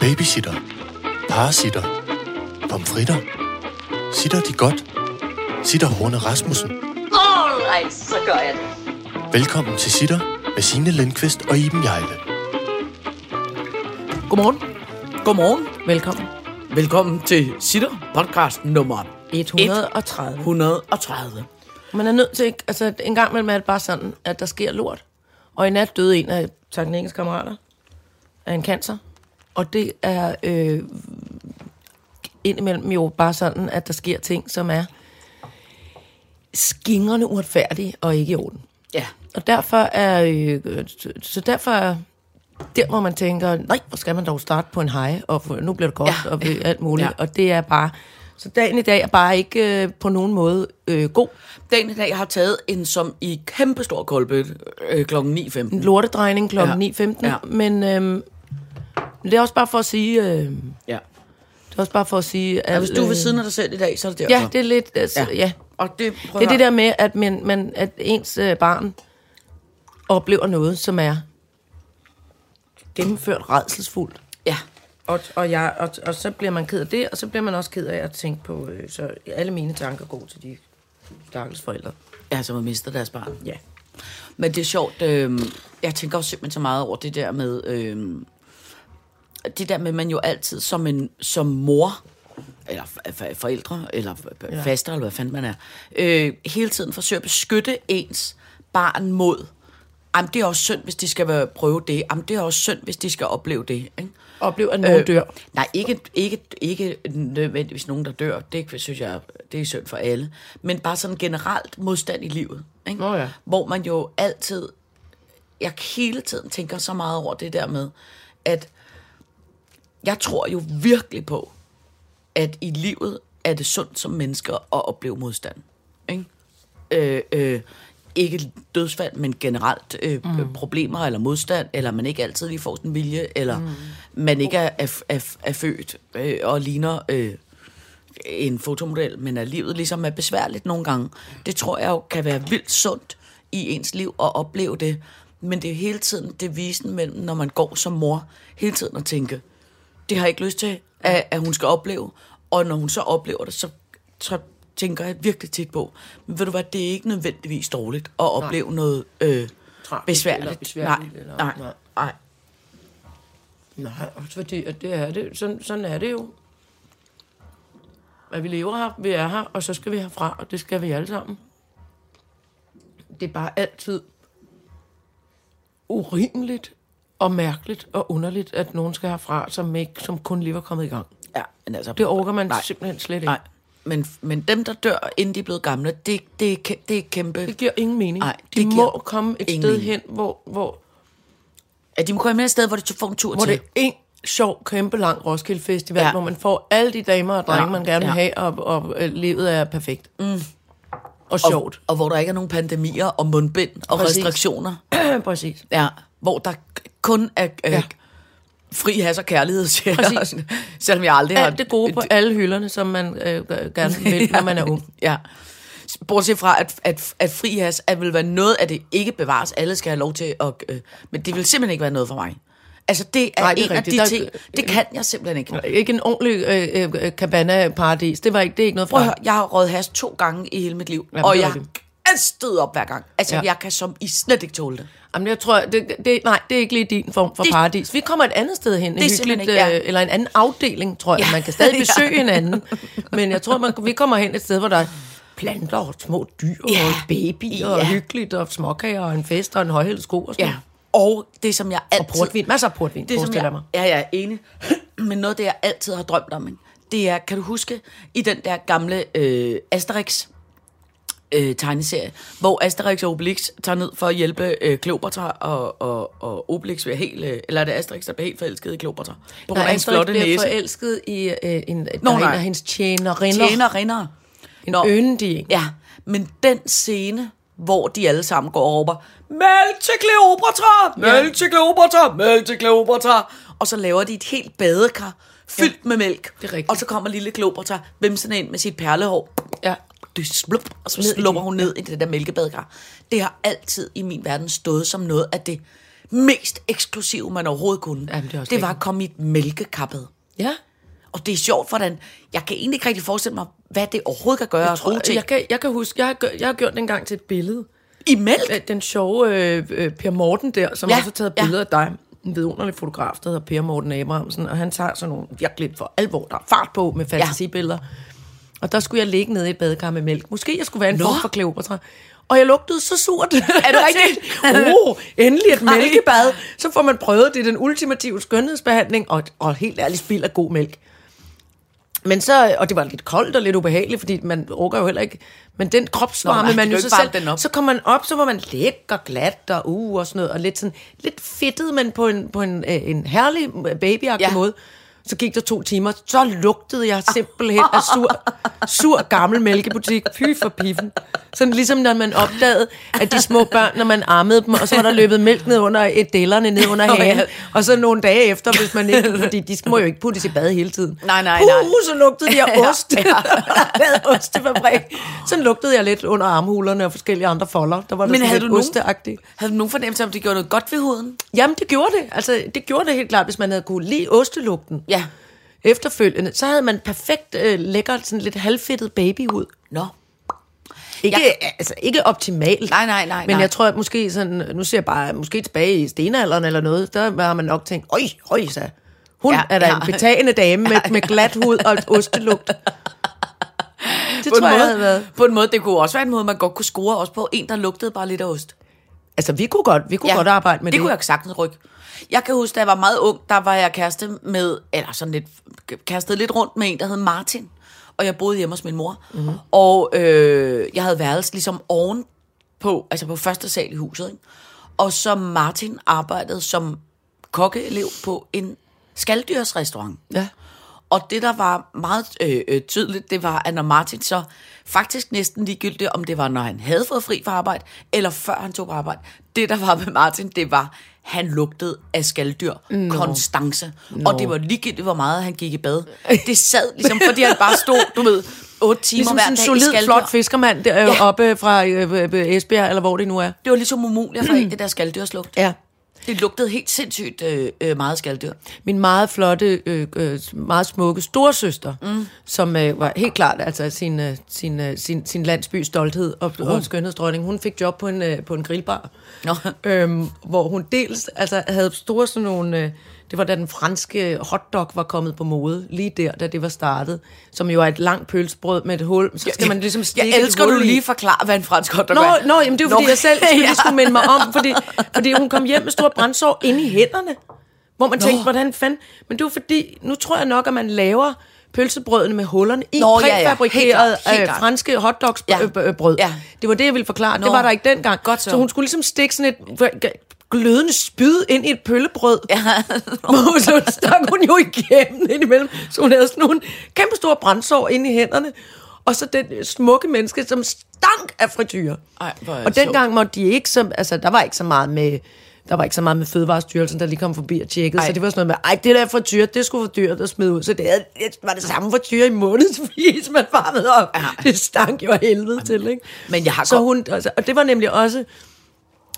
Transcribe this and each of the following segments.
Babysitter. Parasitter. Pomfritter. Sitter de godt? Sitter Horne Rasmussen. Alright, så gør jeg det. Velkommen til Sitter med Signe Lindqvist og Iben Jejle. Godmorgen. Godmorgen. Velkommen. Velkommen til Sitter podcast nummer 130. 130. Man er nødt til ikke, altså en gang imellem er det bare sådan, at der sker lort. Og i nat døde en af Tankningens kammerater af en cancer. Og det er øh, indimellem jo bare sådan, at der sker ting, som er skingrende uretfærdige og ikke i orden. Ja. Og derfor er, øh, så derfor er der, hvor man tænker, nej, hvor skal man dog starte på en hej, og nu bliver det godt, Ja. og alt muligt. Ja. Og det er bare, så dagen i dag er bare ikke øh, på nogen måde øh, god. Dagen i dag har taget en som i kæmpestor kolbe øh, klokken 9.15. En lortedrejning kl. Ja. 9.15, Ja. ja. men øh, det er også bare for at sige, øh, det Ja. er også bare for at sige, at... ja. Hvis du er ved øh, siden af dig selv i dag, så er det derfor. Ja, det er lidt, altså, Ja. ja. Og det, Det er det der med, at, man, man, at ens øh, barn oplever noget, som er gennemført redselsfuldt. Ja. Og, og, jeg, og, og så bliver man ked af det, og så bliver man også ked af at tænke på, øh, så alle mine tanker går til de stakkels forældre. Ja, som har mistet deres barn. Ja. Men det er sjovt. Øh, jeg tænker også simpelthen så meget over det der med... Øh, det der med, man jo altid som, en, som mor, eller forældre, eller Ja. faster, eller hvad fanden man er, øh, hele tiden forsøger at beskytte ens barn mod, jamen det er også synd, hvis de skal være- prøve det, jamen det er også synd, hvis de skal opleve det. Ikke? Oplever, at nogen øh, dør. Nej, ikke, ikke, ikke nødvendigvis nogen, der dør. Det synes jeg, det er synd for alle. Men bare sådan generelt modstand i livet. Ikke? Nå ja. Hvor man jo altid, jeg hele tiden tænker så meget over det der med, at jeg tror jo virkelig på, at i livet er det sundt som mennesker at opleve modstand. Ikke? Øh, øh, ikke dødsfald, men generelt øh, mm. problemer eller modstand, eller man ikke altid lige får sin vilje, eller mm. man ikke er, er, er, er født øh, og ligner øh, en fotomodel, men at livet ligesom er besværligt nogle gange. Det tror jeg jo kan være vildt sundt i ens liv at opleve det. Men det er hele tiden det visen mellem, når man går som mor, hele tiden at tænke, det har jeg ikke lyst til, at, at hun skal opleve. Og når hun så oplever det, så, så tænker jeg virkelig tit på, men ved du hvad, det er ikke nødvendigvis dårligt at opleve Nej. noget øh, Tragisk besværligt. eller besværligt, nej, eller- nej, nej. nej. Nej, også fordi, at det er det. Sådan, sådan er det jo. At vi lever her, vi er her, og så skal vi herfra, og det skal vi alle sammen. Det er bare altid urimeligt og mærkeligt og underligt, at nogen skal herfra, som, ikke, som kun lige var kommet i gang. Ja, men altså, Det overgår man Nej. Simpelthen slet ikke. Nej, men, men dem, der dør, inden de er blevet gamle, det, det, er kæ- det er kæmpe... Det giver ingen mening. Nej, de det må komme et sted mening. hen, hvor, hvor, At de må komme et sted, hvor de får en tur hvor til. det er en sjov, kæmpe lang Roskilde Festival, Ja. ja. hvor man får alle de damer og drenge, Ja, ja. man gerne vil ja. have, og, og øh, livet er perfekt. Mm. Og og, sjovt. og hvor der ikke er nogen pandemier og mundbind og Præcis. restriktioner. Præcis. Ja, hvor der kun er øh, ja. Fri has og kærlighed. Selvom jeg aldrig har... Alt det gode på alle hylderne, som man øh, gerne vil, når man er ung. Ja. Bortset fra, at, at, at fri has at vil være noget af det ikke bevares. Alle skal have lov til at... Øh, men det vil simpelthen ikke være noget for mig. Altså, det er, Nej, det er en af rigtigt. de Der- ting... Det kan jeg simpelthen ikke. Ikke en ordentlig øh, øh, cabana-paradis. Det, var ikke, det er ikke noget Prøv fra. at høre, jeg har røget has to gange i hele mit liv. Jamen, og er jeg rigtigt. kastede op hver gang. Altså. Ja. jeg kan som i slet ikke tåle det. Jamen, jeg tror, det, det, nej, det er ikke lige din form for Det- paradis. Vi kommer et andet sted hen, Det en hyggeligt, ikke- ja. øh, eller en anden afdeling, tror jeg. Ja. Man kan stadig Ja. besøge hinanden. Men jeg tror, man, vi kommer hen et sted, hvor der er planter og små dyr Ja. og babyer og Ja. hyggeligt og småkager og en fest og en højhældet sko og sådan Ja. Og det, som jeg altid... Og portvin. Masser af portvin, det, som jeg, mig. Ja, jeg er enig. Men noget, det jeg altid har drømt om, det er, kan du huske, i den der gamle øh, Asterix øh, tegneserie, hvor Asterix og Obelix tager ned for at hjælpe øh, Kleopatra, og, og, og Obelix bliver helt, øh, eller er det Asterix, der bliver helt forelsket i Kleopatra? På grund af Asterix flotte bliver næse. forelsket i øh, en, der Nå, er en nej. af hendes tjenerinder. Tjener, rinder. En yndig. Ja, men den scene, hvor de alle sammen går og råber, Mælk til Kleopatra! Mælk Ja. til Kleopatra! Mælk til Kleopatra! Og så laver de et helt badekar fyldt ja. med mælk. Det er rigtigt. Og så kommer lille Kleopatra vimsende ind med sit perlehår. Ja. Det slup, og så slupper hun ned i det der mælkebadekar. Det har altid i min verden stået som noget af det mest eksklusive, man overhovedet kunne. Jamen, det det var at komme i et mælkekappet. Ja. Og det er sjovt, hvordan... Jeg kan egentlig ikke rigtig forestille mig, hvad det overhovedet kan gøre at tro til. Jeg kan, jeg kan huske, jeg har, gjort, jeg har gjort det engang til et billede. I mælk? Den sjove øh, øh, Per Morten der, som Ja, ja, også har taget ja. billeder af dig. En vidunderlig fotograf, der hedder Per Morten Abrahamsen, og han tager sådan nogle virkelig for alvor, der er fart på med fantasibilleder. Og der skulle jeg ligge nede i et badekar med mælk. Måske jeg skulle være en Nå. form for Kleopatra. Og jeg lugtede så surt. Er det rigtigt? oh, endelig et mælkebad. Så får man prøvet det, er den ultimative skønhedsbehandling, og, og helt ærligt spild af god mælk. Men så, og det var lidt koldt og lidt ubehageligt, fordi man orker jo heller ikke, men den kropsvarme, Nå, nej, man jo varme selv, den op. så kommer man op, så var man lækker, glat og uh, og sådan noget, og lidt sådan, lidt fedtet, men på en, på en, øh, en herlig babyagtig Ja. ja. måde. Så gik der to timer, så lugtede jeg simpelthen af sur, sur gammel mælkebutik. Fy for piffen. Sådan ligesom når man opdagede, at de små børn, når man ammede dem, og så var der løbet mælk ned under et dellerne, ned under hagen. Og så nogle dage efter, hvis man ikke, fordi de må jo ikke puttes i bad hele tiden. Nej, nej, nej. Uh, så lugtede de af ost. Ja, ja. ostefabrik. Sådan lugtede jeg lidt under armhulerne og forskellige andre folder. Der var Men havde lidt du osteagtigt. Havde du nogen fornemmelse om, det gjorde noget godt ved huden? Jamen, det gjorde det. Altså, det gjorde det helt klart, hvis man havde kunne lide ostelugten. Ja. Efterfølgende, så havde man perfekt øh, lækker, sådan lidt halvfedtet babyhud. Nå. Ikke, ja. altså, ikke optimalt. Nej, nej, nej, Men nej. jeg tror, at måske sådan, nu ser jeg bare, måske tilbage i stenalderen eller noget, der har man nok tænkt, øj, øj, så hun Ja, ja, er da ja. en betagende dame med, med glat hud og et ostelugt. Det På tror en, jeg måde, havde været. på en måde, det kunne også være en måde, man godt kunne score også på. En, der lugtede bare lidt af ost. Altså, vi kunne godt, vi kunne ja, godt arbejde med det. det. kunne jeg sagtens rykke. Jeg kan huske, da jeg var meget ung, der var jeg kæreste med, eller sådan lidt, kastede lidt rundt med en, der hed Martin. Og jeg boede hjemme hos min mor. Mhm. Mm-hmm. Og øh, jeg havde værelse ligesom oven på, altså på første sal i huset. Ikke? Og så Martin arbejdede som kokkeelev på en skalddyrsrestaurant. Ja. Og det, der var meget øh, øh, tydeligt, det var, at når Martin så faktisk næsten ligegyldigt, om det var, når han havde fået fri fra arbejde, eller før han tog på arbejde. Det, der var med Martin, det var, han lugtede af skalddyr. No. Konstance. No. Og det var ligegyldigt, hvor meget han gik i bad. Det sad ligesom, fordi han bare stod, du ved, otte timer Ligesom hver sådan en dag i solid, skalddyr. flot fiskermand der, Ja. oppe fra øh, øh, Esbjerg, eller hvor det nu er. Det var ligesom umuligt at få af det der skalddyrslugt. Ja. Det lugtede helt sindssygt øh, øh, meget skalddyr. Min meget flotte, øh, øh, meget smukke storsøster, mm. som øh, var helt klart altså sin, øh, sin, øh, sin, sin landsbys stolthed og, oh. og skønhedsdronning. Hun fik job på en, øh, på en grillbar, Nå. øhm, hvor hun dels altså, havde store sådan nogle... Øh, det var da den franske hotdog var kommet på mode, lige der, da det var startet, som jo er et langt pølsebrød med et hul. Så skal man ligesom stikke Jeg elsker, du lige forklare, hvad en fransk hotdog Nå, er. nå, jamen det er jo fordi, Nå. jeg selv skulle, Ja. skulle minde mig om, fordi, fordi hun kom hjem med store brændsår inde i hænderne. Hvor man tænkte, hvordan fanden... Men det var fordi, nu tror jeg nok, at man laver pølsebrødene med hullerne i Nå, ja, ja. Præfabrikerede klart, helt øh, franske Ja. hotdogsbrød. Ja. Det var det, jeg ville forklare. Nå. Det var der ikke dengang. Godt så. så hun skulle ligesom stikke sådan et glødende spyd ind i et pøllebrød. Ja. Og så stak hun jo igennem indimellem. Så hun havde sådan nogle kæmpe store brændsår inde i hænderne. Og så den smukke menneske, som stank af frityre. Ej, og dengang måtte de ikke så, altså der var ikke så meget med, der var ikke så meget med Fødevarestyrelsen, der lige kom forbi og tjekkede. Ej. Så det var sådan noget med, ej, det der frityre, det skulle for dyrt at smide ud. Så det havde- det var det samme frityre i månedsvis, man varmede op. Ja. Det stank jo af helvede til, ikke? Men jeg har så godt- hun, altså, og det var nemlig også,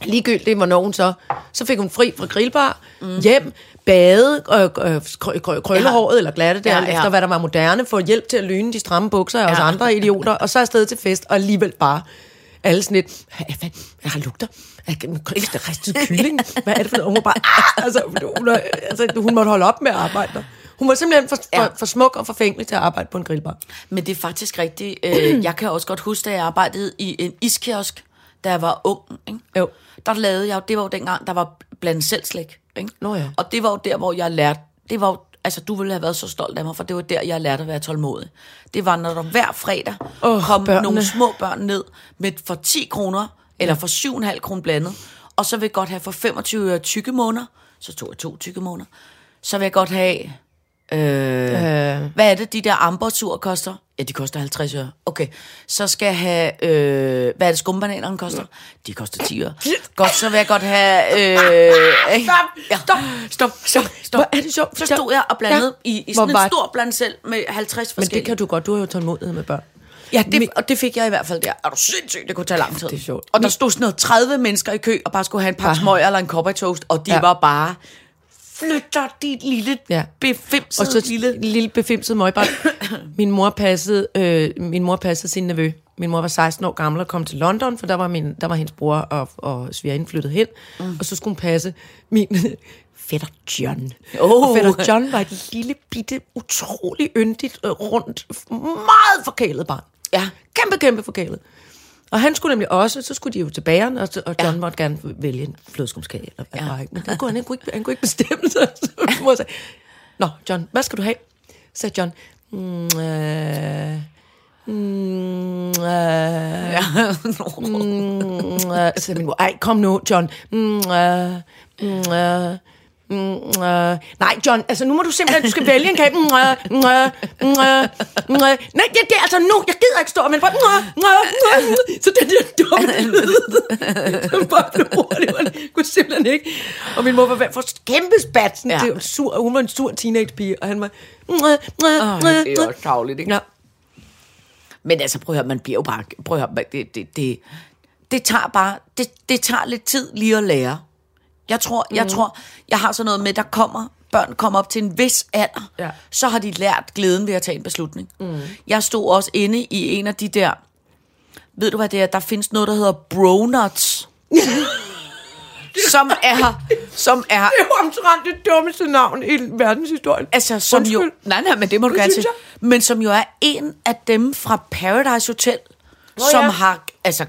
ligegyldigt, hvornår hun så, så fik hun fri fra grillbar, mm. hjem, bade, øh, øh, krø, krø, krøllehåret eller glatte der, Ja, ja, ja. ja. efter hvad der var moderne, få hjælp til at lyne de stramme bukser af os Ja. andre idioter, og så afsted til fest, og alligevel bare alle sådan lidt, hvad, har lugter? Er det ristet kylling? Hvad er det for noget? Hun var bare, ah, altså, hun, altså, hun måtte holde op med at arbejde der. Hun var simpelthen for, Ja. for, for smuk og forfængelig til at arbejde på en grillbar. Men det er faktisk rigtigt. Øh, jeg kan også godt huske, da jeg arbejdede i en iskiosk, da jeg var ung. Ikke? Jo. Der lavede jeg jo, det var jo dengang, der var blandt selv slæk. Ikke? Nå ja. Og det var jo der, hvor jeg lærte, det var jo, altså du ville have været så stolt af mig, for det var der, jeg lærte at være tålmodig. Det var, når der hver fredag Åh, kom børnene. nogle små børn ned med for 10 kroner, eller for 7,5 kroner blandet, og så vil jeg godt have for 25 øre tykke måneder, så tog jeg to tykke måneder, så vil jeg godt have Øh, øh. Hvad er det, de der ambersur koster? Ja, de koster 50 øre. Okay, så skal jeg have... Øh, hvad er det, skumbananerne koster? De koster 10 øre. Godt, så vil jeg godt have... Øh, ikke? Ja. Stop, stop, stop, stop. Hvor er det sjovt. Så stod jeg og blandede Ja. i, i sådan en stor bland selv med 50 Men forskellige. det kan du godt, du har jo tålmodighed med børn. Ja, det, og det fik jeg i hvert fald der. Er du sindssygt, det kunne tage lang tid. Det er sjovt. Og der stod sådan noget 30 mennesker i kø, og bare skulle have en pakke smøger eller en cowboy toast, og de ja. var bare, flytter dit lille Ja. befimsede Og så lille... lille, befimset møgbarn. min mor passede, øh, min mor passede sin nevø. Min mor var 16 år gammel og kom til London, for der var, min, der var hendes bror og, og svigerinde flyttet hen. Mm. Og så skulle hun passe min fætter John. Oh. Og fætter John var et lille, bitte, utrolig yndigt, rundt, meget forkælet barn. Ja. Kæmpe, kæmpe forkælet. Og han skulle nemlig også, så skulle de jo til bageren, og, og John ja. måtte gerne vælge en flødeskumskage. Eller hvad ja. Men det kunne han, han, kunne ikke, han kunne ikke bestemme sig. Så mor sagde, Nå, John, hvad skal du have? Så sagde John, mm, øh, mm, øh, Ja. mm, øh, så sagde min mor, ej, kom nu, John. Mm, øh, mm, øh, Mm, øh, nej, John, altså nu må du simpelthen, du skal vælge en kage. Mm, mm, mm, øh, mm, øh. Nej, det, det altså nu, jeg gider ikke stå, men bare... Mm, øh, mm, øh. Så den der dumme lyd, som bare blev hurtigt, det kunne simpelthen ikke. Og min mor var få kæmpe spatsen. Ja. Det var sur, og hun var en sur teenagepige, og han var... Mm, mm, øh, Åh, det er også tavligt, ikke? Ja. Men altså, prøv at høre, man bliver jo bare... Prøv at høre, det, det, det, det tager bare... Det, det tager lidt tid lige at lære. Jeg tror, mm. jeg tror, jeg har sådan noget med, der kommer... Børn kommer op til en vis alder, Ja. så har de lært glæden ved at tage en beslutning. Mm. Jeg stod også inde i en af de der... Ved du, hvad det er? Der findes noget, der hedder bronuts. som er... Som er Det var omtrent det dummeste navn i verdenshistorien. Altså, som jo... Undskyld. Nej, nej, men det må du Det gerne sige. Men som jo er en af dem fra Paradise Hotel, Nå som ja. har... Altså,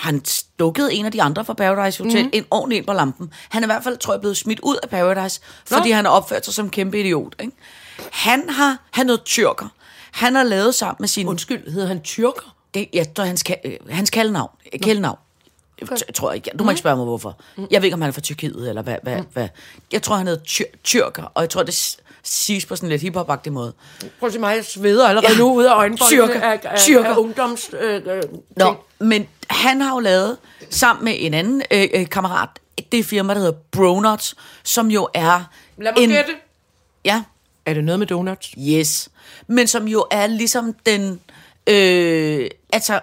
han stukket en af de andre fra Paradise Hotel mm. en ordentlig ind på lampen. Han er i hvert fald, tror jeg, blevet smidt ud af Paradise, fordi Nå. han har opført sig som kæmpe idiot. Ikke? Han har... Han er noget tyrker. Han har lavet sammen med sin... Undskyld, hedder han tyrker? Det, jeg tror, hans, øh, hans kaldnavn. Kælenavn. Jeg tror ikke. Du må ikke spørge mig, hvorfor. Jeg ved ikke, om han er fra Tyrkiet, eller hvad. hvad, hvad. Jeg tror, han hedder tyr- tyrker, og jeg tror, det siges på sådan lidt hiphop måde. Prøv at se mig, jeg sveder allerede Ja. nu ud af øjenbrynene Tyrker. af, af, Tyrker. af ungdoms... Øh, øh, Nå, men han har jo lavet, sammen med en anden øh, øh, kammerat, det firma, der hedder Bronuts, som jo er... Lad mig en, gætte. Ja, Er det noget med donuts? yes. Men som jo er ligesom den... Øh, altså,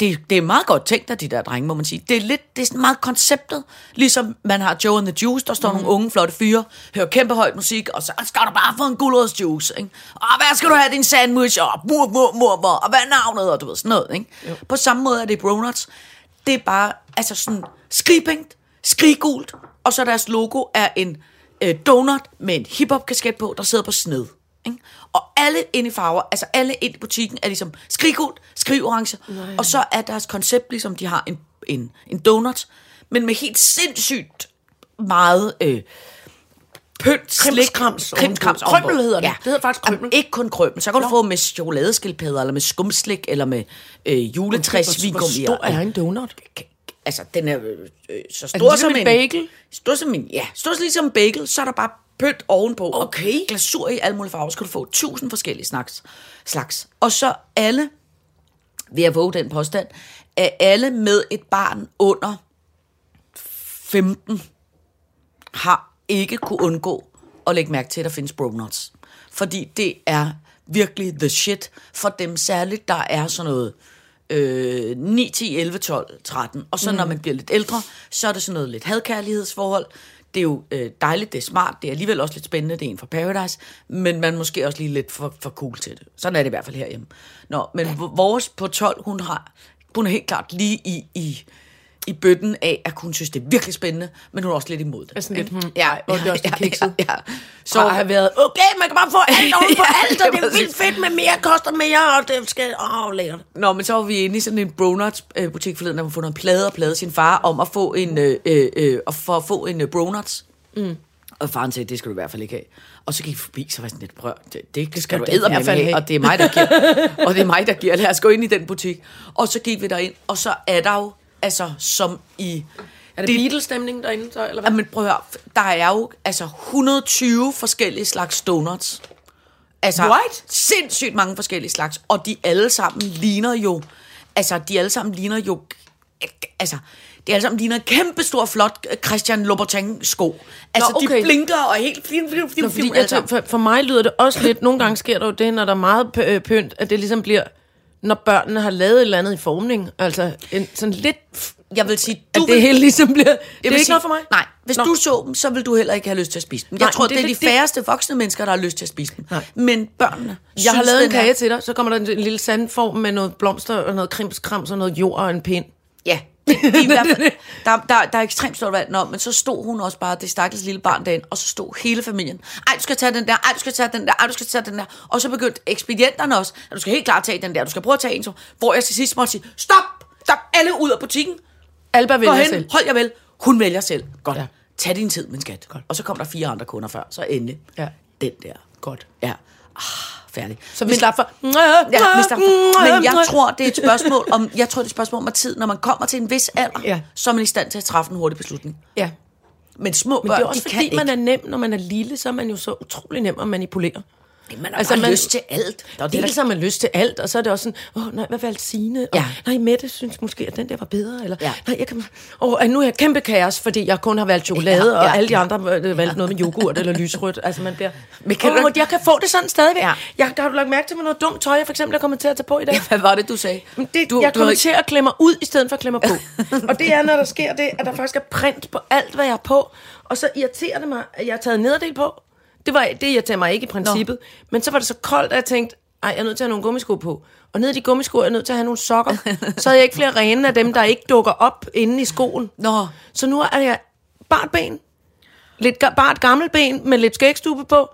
det, det er meget godt tænkt af de der drenge, må man sige. Det er lidt, det er sådan meget konceptet. Ligesom man har Joe and the Juice, der står mm. nogle unge, flotte fyre, hører kæmpe højt musik, og så skal du bare få en gulerodsjuice, ikke? Og hvad skal du have din sandwich, og mur, mur, mur, mur, og hvad er navnet, og du ved, sådan noget, ikke? På samme måde er det Bronuts. Det er bare, altså sådan, skrigpænkt, skriggult, og så deres logo er en øh, donut med en hiphop-kasket på, der sidder på sned. Ikke? Og alle inde i farver, altså alle ind i butikken er ligesom skriggult, skrigorange, og så er deres koncept ligesom, de har en, en, en donut, men med helt sindssygt meget øh, pynt, slik, Krimskrams krimskrams. Krømmel hedder det. Det hedder faktisk krømmel. Jamen, ikke kun krømmel, så kan du få med chokoladeskildpadder, eller med skumslik, eller med øh, juletræsvigum. Hvor stor er en donut? Altså, den er øh, øh, så Er stor det ligesom som en en... bagel? Stor som en, ja, stor som ligesom en bagel, så er der bare pynt ovenpå. Okay. Og glasur i alle mulige farver, så kan du få tusind forskellige slags. slags. Og så alle, ved at våge den påstand, er alle med et barn under 15, har ikke kunne undgå at lægge mærke til, at der findes bronuts. Fordi det er virkelig the shit for dem særligt, der er sådan noget øh, 9, 10, 11, 12, 13. Og så mm. når man bliver lidt ældre, så er det sådan noget lidt hadkærlighedsforhold. Det er jo øh, dejligt, det er smart, det er alligevel også lidt spændende, det er en fra Paradise, men man er måske også lige lidt for, for cool til det. Sådan er det i hvert fald herhjemme. Nå, men vores på 12, hun har, hun er helt klart lige i, i, i bøtten af, at hun synes, det er virkelig spændende, men hun er også lidt imod det. Sådan lidt, hmm, ja, ej, hvor er det også lidt kikset. Ja, ja. Så har have været, okay, man kan bare få alt oven på Ja, alt, og det det er vildt fedt med mere, koster mere, og det skal, åh, lækkert. Nå, men så var vi inde i sådan en Bronuts øh, butik forleden, der var fundet en plade og plade sin far om at få en, øh, øh, øh, for at få en øh, Bronuts. Mm. Og faren sagde, det skal du i hvert fald ikke have. Og så gik vi forbi, så var jeg sådan lidt, prøv, det, det, det skal du du i hvert eddermame fald have, have. og det er mig, der giver. og det er mig, der giver. Lad os gå ind i den butik. Og så gik vi derind, og så er der jo, altså som i... Er det, det Beatles-stemning derinde, så, eller hvad? Jamen prøv at høre, der er jo altså 120 forskellige slags donuts. Altså What? sindssygt mange forskellige slags, og de alle sammen ligner jo, altså de alle sammen ligner jo, altså de alle sammen ligner en kæmpe stor flot Christian Louboutin sko. Altså Nå, okay. de blinker og helt flim, flim, flim, Nå, fordi flim, sammen. for, for mig lyder det også lidt, nogle gange sker der jo det, når der er meget øh, pynt, at det ligesom bliver når børnene har lavet et eller andet i formning. Altså en, sådan lidt... Jeg vil sige, Du at det vil, hele ligesom bliver... Det er ikke sige, noget for mig. Nej, hvis Nå. du så dem, så vil du heller ikke have lyst til at spise dem. Jeg Nej, tror, det det, er er de lidt det. færreste voksne mennesker, der har lyst til at spise dem. Nej. Men børnene Jeg har lavet en kage til dig, så kommer der en, en lille sandform med noget blomster og noget krimskrams og noget jord og en pind. Ja, det, det, er i hvert fald, der, der, der er ekstremt stort valg. Nå, men så stod hun også bare, det stakkels lille barn derinde, og så stod hele familien. Ej, du skal tage den der, ej, du skal tage den der, ej, du skal tage den der. Og så begyndte ekspedienterne også, at du skal helt klart tage den der, du skal prøve at tage en, så, hvor jeg til sidst måtte sige, stop, stop, alle ud af butikken. Alba Gå vælger hen, selv. hold jer vel. Hun vælger selv. Godt. Ja. Tag din tid, min skat. Godt. Og så kom der fire andre kunder før, så endelig. Ja. Den der. Godt. Ja. Ah, færdig. Så vi slap for... Ja, vi slapper. Men jeg tror, det er et spørgsmål om, jeg tror, det er et spørgsmål om tid. Når man kommer til en vis alder, Ja. så er man i stand til at træffe en hurtig beslutning. Ja. Men små Men børn, det er også de fordi, man ikke. er nem, når man er lille, så er man jo så utrolig nem at manipulere. Man har altså, bare lyst til alt. Der er det, Dels der, har man lyst til alt, og så er det også sådan, åh nej, hvad valgte Signe? Og, Ja. Nej, Mette synes måske, at den der var bedre. Eller, Ja. nej, jeg kan, åh, nu er jeg kæmpe kaos, fordi jeg kun har valgt chokolade, Ja, ja, og ja, alle de ja. andre øh, valgte noget med yoghurt eller lysrødt. Altså man bliver, Men kan åh, du jeg kan få det sådan stadigvæk. Ja. Jeg, har du lagt mærke til med noget dumt tøj, jeg for eksempel er kommet til at tage på i dag. hvad var det, du sagde? Men Det, du, jeg du kommer har- til at klemme ud, i stedet for at klemme på. og det er, når der sker det, at der faktisk er print på alt, hvad jeg er på. Og så irriterer det mig, at jeg har taget nederdel på. Det, var, det irriterer mig ikke i princippet. Nå. Men så var det så koldt, at jeg tænkte, ej, jeg er nødt til at have nogle gummisko på. Og ned i de gummisko er jeg nødt til at have nogle sokker. så havde jeg ikke flere rene af dem, der ikke dukker op inde i skoen. Nå. Så nu er jeg bart ben. Lidt, et gammelt ben med lidt skægstube på.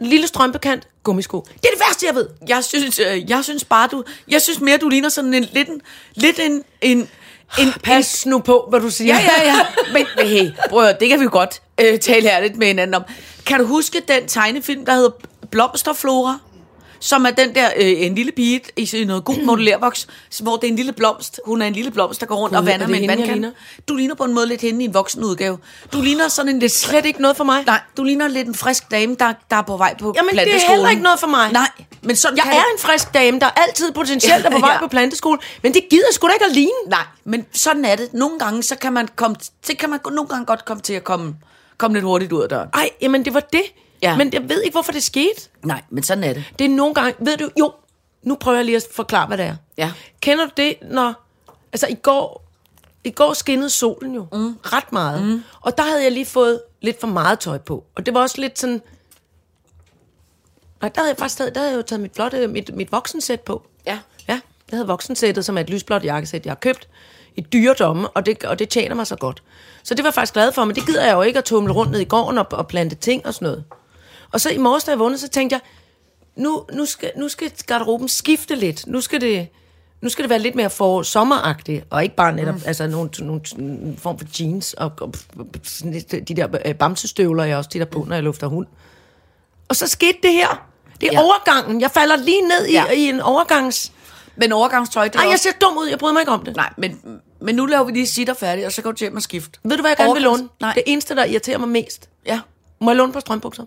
En lille strømpekant. Gummisko. Det er det værste, jeg ved. Jeg synes, øh, jeg synes bare, du... Jeg synes mere, du ligner sådan en lidt en... Lidt en, en, en Pas nu på, hvad du siger. Ja, ja, ja. Men, hey, prøv at det kan vi jo godt øh, tale ærligt med hinanden om. Kan du huske den tegnefilm, der hedder Blomsterflora? Som er den der, øh, en lille pige i sådan noget god modellervoks, hvor det er en lille blomst. Hun er en lille blomst, der går rundt Gud, og vander er med en vandkande. Du ligner på en måde lidt hende i en voksen udgave. Du ligner sådan en lidt... Slet ikke noget for mig. Nej, du ligner lidt en frisk dame, der, der er på vej på Jamen, det er planteskolen. heller ikke noget for mig. Nej, men sådan Jeg kan er det- en frisk dame, der altid potentielt er på vej Ja. på planteskole, men det gider sgu da ikke at ligne. Nej, men sådan er det. Nogle gange, så kan man komme, det kan man nogle gange godt komme til at komme, komme lidt hurtigt ud af døren. Ej, jamen det var det. Ja. Men jeg ved ikke, hvorfor det skete. Nej, men sådan er det. Det er nogle gange, ved du, jo, nu prøver jeg lige at forklare, hvad det er. Ja. Kender du det, når, altså i går, i går skinnede solen jo mm. ret meget, mm. og der havde jeg lige fået lidt for meget tøj på, og det var også lidt sådan, nej, der havde jeg faktisk taget, der havde jeg jo taget mit flotte, mit, mit voksensæt på. Ja. Ja, jeg havde voksensættet, som er et lysblåt jakkesæt, jeg har købt i dyre domme, og det, og det tjener mig så godt. Så det var jeg faktisk glad for, men det gider jeg jo ikke at tumle rundt ned i gården og, og plante ting og sådan noget. Og så i morges, da jeg vågnede, så tænkte jeg, nu, nu, skal, nu skal garderoben skifte lidt. Nu skal det, nu skal det være lidt mere for sommeragtigt, og ikke bare netop mm. altså, nogle, nogle, nogle form for jeans og, og de der øh, bamsestøvler, jeg også tit på, når jeg lufter hund. Og så skete det her. Det er Ja. overgangen. Jeg falder lige ned i, Ja. i en overgangs... Men overgangstøj, det Ej, jeg ser dum ud. Jeg bryder mig ikke om det. Nej, men, men nu laver vi lige sit og færdigt, og så går du hjem og skift. Ved du, hvad jeg gerne vil Overgangs- låne? Nej. Det eneste, der irriterer mig mest. Ja. Må jeg låne på strømbukser?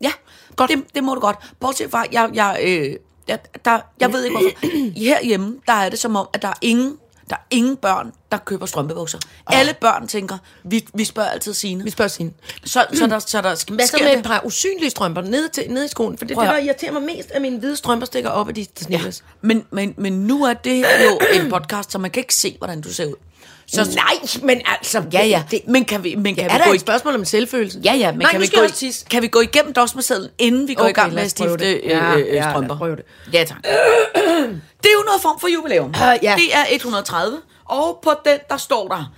Ja, godt. Det, det må du godt. Bortset fra, jeg, jeg, øh, jeg, der, jeg ved ikke hvorfor. Herhjemme, der er det som om, at der er ingen, der er ingen børn, der køber strømpebukser. Oh. Alle børn tænker, vi, vi spørger altid sine. Vi spørger sin. Så, så, der, så der sk- Hvad så med et det? par usynlige strømper nede, til, nede i skoen? For det, Prøv det at der irriterer mig mest, at mine hvide strømper stikker op af de snilles. Men, men, men nu er det jo en podcast, så man kan ikke se, hvordan du ser ud. Så, Nej, men altså... Ja, ja. Det, men kan vi, men kan Er vi der gå et i, spørgsmål om selvfølelse? Ja, ja, men Nej, kan, vi gå, i- kan vi gå igennem dosmersedlen, inden vi går Okay, i gang med at stifte det. øh, Ja, øh, ja, strømper? prøve det. Ja, tak. Det er jo noget form for jubilæum. Uh, ja. Det er 130, og på den, der står der,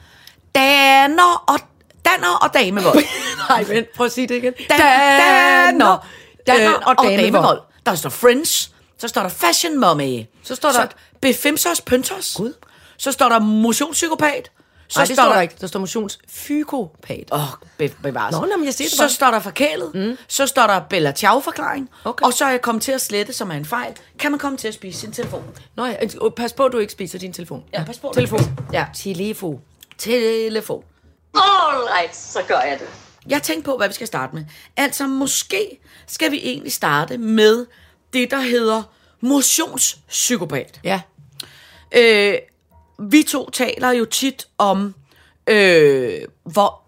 Danner og, danner og damevold. Nej, men prøv at sige det igen. Danner, Danner øh, og damevold. Der står Friends, så står der Fashion Mommy. Så står der- Befimsos Pyntos. Gud. Så står der Motionspsykopat. Så Nej, det står der ikke. Der står motionsfykopat. Åh, oh, bevares. Nå, nå, men jeg siger det så bare. står der forkælet. Mm. Så står der Bella Ciao-forklaring. Okay. Og så er jeg kommet til at slette, som er en fejl. Kan man komme til at spise sin telefon? Nå ja, øh, pas på, at du ikke spiser din telefon. Ja, pas på. Telefon. Ja. Telefon. Telefon. All right, så gør jeg det. Jeg tænkte på, hvad vi skal starte med. Altså, måske skal vi egentlig starte med det, der hedder motionspsykopat. Ja. Øh, vi to taler jo tit om, øh, hvor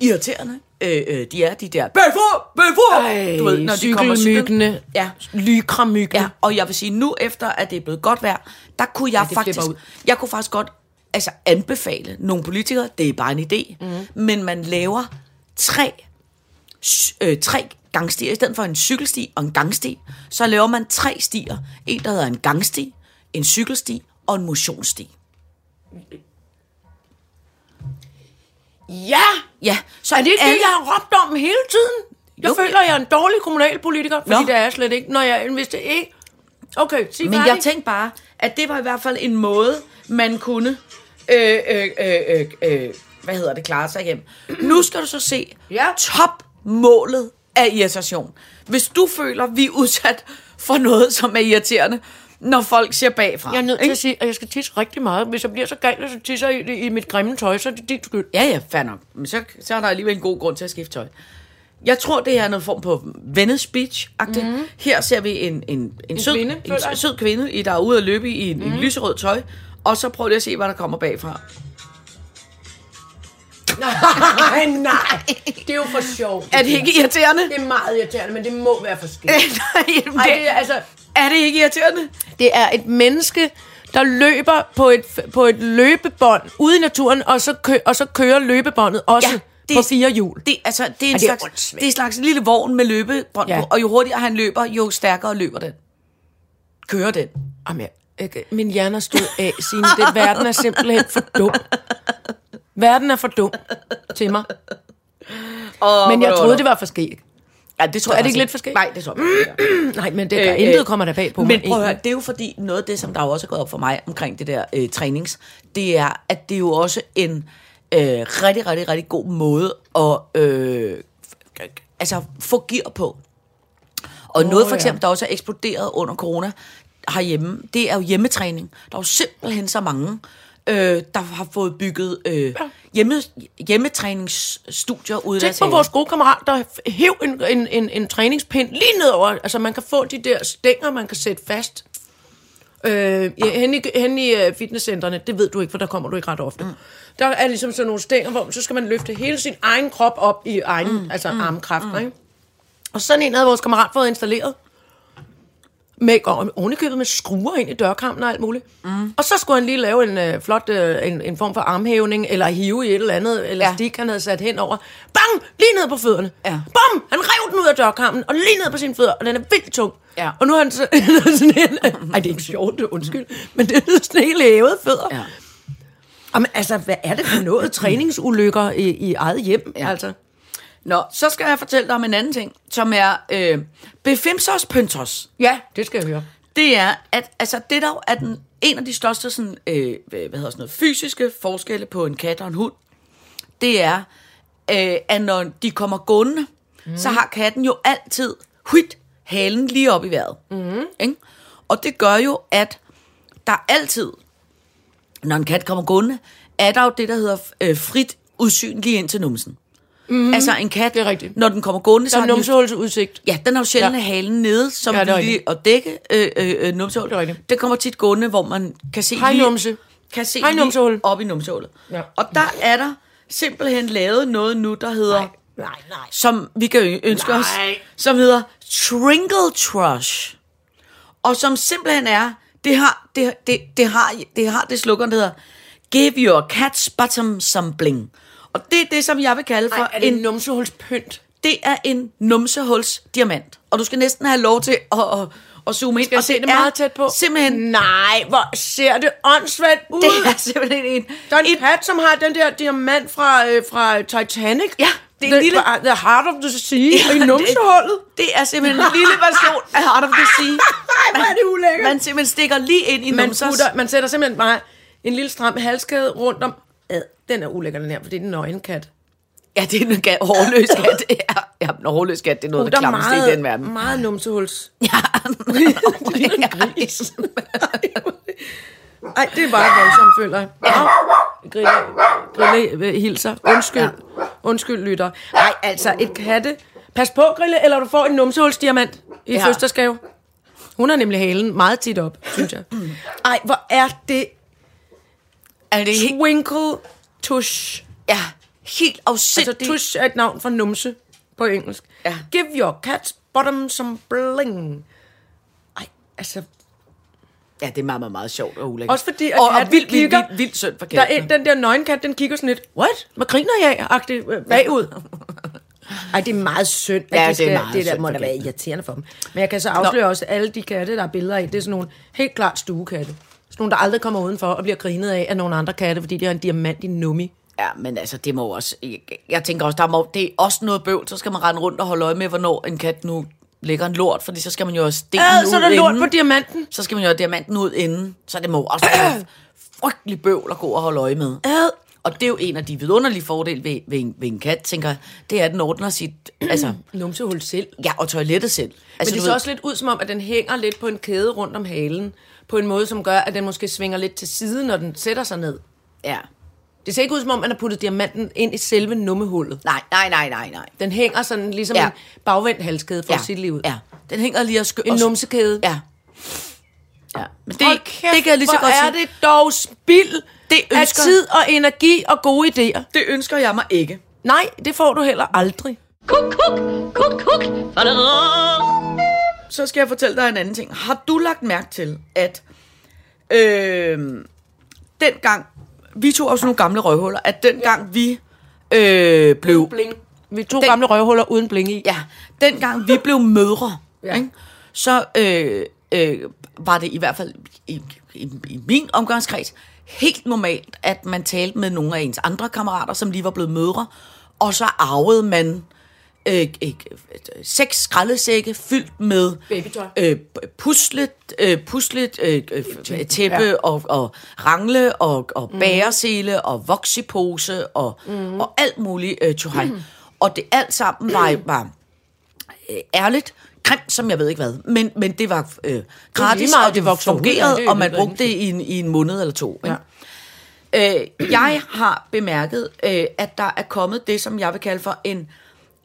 irriterende øh, øh, de er de der, bøf for, bøf for, du ved, når de kommer cyklen. cykelmyggene, Ja, lykramyggene. Ja, og jeg vil sige, nu efter at det er blevet godt vejr, der kunne jeg det faktisk, jeg kunne faktisk godt altså anbefale nogle politikere, det er bare en idé, mm. men man laver tre, øh, tre gangstier, i stedet for en cykelsti og en gangsti, så laver man tre stier. En, der hedder en gangsti, en cykelsti og en motionssti. Ja! Ja, så Er det ikke alle, det, jeg har råbt om hele tiden? Jeg Jo. føler, jeg er en dårlig kommunalpolitiker, fordi Nå. det er jeg slet ikke, når jeg det ikke... Okay, sig Men jeg tænkte bare, at det var i hvert fald en måde, man kunne, øh, øh, øh, øh, øh, hvad hedder det, klare sig hjem. Nu skal du så se Ja. topmålet af irritation. Hvis du føler, vi er udsat for noget, som er irriterende, når folk siger bagfra. Jeg er nødt til at sige, at jeg skal tisse rigtig meget. Hvis jeg bliver så gal, så tisser jeg i, i mit grimme tøj, så er det din skyld. Ja, ja, fair nok. Men så, så er der alligevel en god grund til at skifte tøj. Jeg tror, det er noget form på Venice Beach-agtigt. Mm. Her ser vi en, en, en, sød, kvinde, en sød kvinde, i- der er ude at løbe i en, mm. en lyserød tøj. Og så prøv lige at se, hvad der kommer bagfra. Nej, nej. Det er jo for sjovt. Er det ikke irriterende? Det er meget irriterende, men det må være for skidt. Nej, jamen, Ej, det, det er, altså, er det ikke irriterende? det er et menneske, der løber på et, på et løbebånd ude i naturen, og så, kø, og så kører løbebåndet også ja, det på fire hjul. Det, altså, det er en Ej, det slags, det er en slags lille vogn med løbebånd Ja. på, og jo hurtigere han løber, jo stærkere løber den. Kører den. Jamen, jeg, jeg, min hjerne er stået af, Signe. Det, verden er simpelthen for dum. Verden er for dum til mig. Og, Men jeg troede, det var for skægt. Ja, det tror Er jeg det ikke lidt for skægt? Nej, det tror jeg ikke. Nej, men det, der, Øh, intet kommer der bag på Men mig. prøv at høre, det er jo fordi, noget af det, som der jo også er gået op for mig omkring det der øh, trænings, det er, at det er jo også en øh, rigtig, rigtig, rigtig god måde at øh, altså, få gear på. Og oh, noget for ja. eksempel, der også er eksploderet under corona herhjemme, det er jo hjemmetræning. Der er jo simpelthen så mange, øh, der har fået bygget øh, hjemme, hjemmetræningsstudier ud af Tænk på vores gode kammerat, der hæv en, en, en, en træningspind lige nedover. Altså, man kan få de der stænger, man kan sætte fast. Øh, ja, hen i, hen i uh, fitnesscentrene, det ved du ikke, for der kommer du ikke ret ofte. Mm. Der er ligesom sådan nogle stænger, hvor så skal man løfte hele sin egen krop op i egen, mm. altså mm. armkræfter, mm. ikke? Og sådan en havde vores kammerat fået installeret. Med, og ovenikøbet med skruer ind i dørkampen og alt muligt. Mm. Og så skulle han lige lave en øh, flot øh, en, en form for armhævning, eller hive i et eller andet elastik, ja. han havde sat hen over. Bang! Lige ned på fødderne. Ja. Bum! Han rev den ud af dørkampen, og lige ned på sine fødder, og den er vildt tung. Ja. Og nu har han så, sådan en, ej, det er ikke sjovt, undskyld, men det er sådan helt hævet fødder. Ja. Jamen, altså, hvad er det for noget træningsulykker i, i eget hjem? Ja. Altså? Nå, så skal jeg fortælle dig om en anden ting, som er øh, befimsos pyntos. Ja, det skal jeg høre. Det er, at altså, det der er den, en af de største sådan, øh, hvad hedder sådan noget, fysiske forskelle på en kat og en hund, det er, øh, at når de kommer gående, mm. så har katten jo altid huit halen lige op i vejret. Mm. Ikke? Og det gør jo, at der altid, når en kat kommer gående, er der jo det, der hedder øh, frit udsyn lige ind til numsen. Mm. Altså en kat, Det er rigtigt. når den kommer gående, så har den numsehulsudsigt. Ja, den har jo sjældent Ja. halen nede, som Ja, det lige at dække øh, øh, øh, numsehullet. Det rigtigt. Den kommer tit gående, hvor man kan se Hej, lige, numse. kan se Hej, lige numsehul. op i numsehullet. Ja. Og der er der simpelthen lavet noget nu, der hedder, Nej, nej. som vi kan ønske Nej. os, som hedder Trinkle Trush. Og som simpelthen er, det har det, det, det har, det har det slogan, der hedder Give your cat's bottom some bling. Og det er det, som jeg vil kalde for Ej, er det en en numsehulspynt? det er en numsehuls diamant. Og du skal næsten have lov til at, at, at zoome ind. Skal og se det er meget tæt på? Simpelthen, Nej, hvor ser det åndssvagt ud. det er simpelthen en... Der er en et, kat, som har den der diamant fra, øh, fra Titanic. Ja, det er en the, lille- The Heart of the Sea ja, i det- numsehullet. Det er simpelthen en lille version af Heart of the Sea. Ej, hvor er det ulækkert. Man simpelthen stikker lige ind i Man, putter, man sætter simpelthen bare en lille stram halskæde rundt om... Den er ulækker, den her, for det er en nøgenkat. Ja, det er en gat, hårløs kat. Ja, ja, en hårløs kat, det er noget af Der det er klammeste i den verden. meget numsehuls. Ja. gris. Ej, det er bare voldsomt, føler jeg. Ja. Grille, grille øh, hilser. Undskyld. Ja. Undskyld, lytter. Ej, altså, et katte. Pas på, Grille, eller du får en numsehulsdiamant i ja. Fødselsdagsgave. Hun har nemlig halen meget tit op, synes jeg. Ej, hvor er det Er det twinkle tush. Ja, helt Altså, afsindigt. tush er et navn for numse på engelsk. Ja. Give your cat's bottom some bling. Ej, altså, Ja, det er meget, meget, meget sjovt og ulækkert. Også fordi, at og, og vildt, vildt, vildt, vildt synd for der er katten. en, den der nøgenkat, den kigger sådan lidt, what? Hvad griner jeg? Agtigt øh, bagud. Ej, det er meget synd. at Ja, de det er skal- meget Det der må da være irriterende for dem. Men jeg kan så afsløre også, at alle de katte, der er billeder af, det er sådan nogle helt klart stuekatte. Sådan nogle, der aldrig kommer udenfor og bliver grinet af af nogle andre katte, fordi de har en diamant i nummi. Ja, men altså, det må også... Jeg, jeg tænker også, der må, det er også noget bøvl. Så skal man rende rundt og holde øje med, hvornår en kat nu lægger en lort, fordi så skal man jo også stenen Ja, ud så er der lort inden. på diamanten. Så skal man jo have diamanten ud inden. Så det må også være frygtelig bøvl at gå og holde øje med. Ad. Og det er jo en af de vidunderlige fordele ved, ved, en, ved en kat, tænker jeg. Det er, at den ordner sit... Altså, Numsehul selv. ja, og toilettet selv. Men Altså, det du ser ved- også lidt ud som om, at den hænger lidt på en kæde rundt om halen. På en måde, som gør, at den måske svinger lidt til siden, når den sætter sig ned. Ja. Det ser ikke ud som om, man har puttet diamanten ind i selve nummehullet. Nej, nej, nej, nej, nej. Den hænger sådan ligesom Ja. en bagvendt halskæde for Ja, det lige ud. ja. Den hænger lige og skø... En numsekæde. Ja. Ja, men det, kæft, det kan jeg lige så godt er sige. det dog spild Det af ønsker- tid og energi og gode idéer. Det ønsker jeg mig ikke. Nej, det får du heller aldrig. Kuk, kuk, kuk, kuk. Så skal jeg fortælle dig en anden ting. Har du lagt mærke til, at øh, dengang, vi tog også nogle gamle røvhuller, at dengang vi øh, blev, Bling. Vi to Den- gamle røvhuller uden bling i. ja, dengang vi blev mødre, Ja. ikke? så øh, øh, var det i hvert fald i, i, i min omgangskreds helt normalt, at man talte med nogle af ens andre kammerater, som lige var blevet mødre, og så arvede man øh, øh, seks skraldesække fyldt med Babytøj. øh, puslet, øh, puslet øh, øh, tæppe ja. og, og rangle og, og bæresele og voksipose og, mm. og alt muligt øh, tjohej. Mm. Og det alt sammen var, var øh, ærligt som jeg ved ikke hvad. Men, men det var øh, gratis, meget, og det det ud, fungerede, det er og man brugte det i en, i en måned eller to. Ikke? Ja. Øh, jeg har bemærket, øh, at der er kommet det, som jeg vil kalde for en,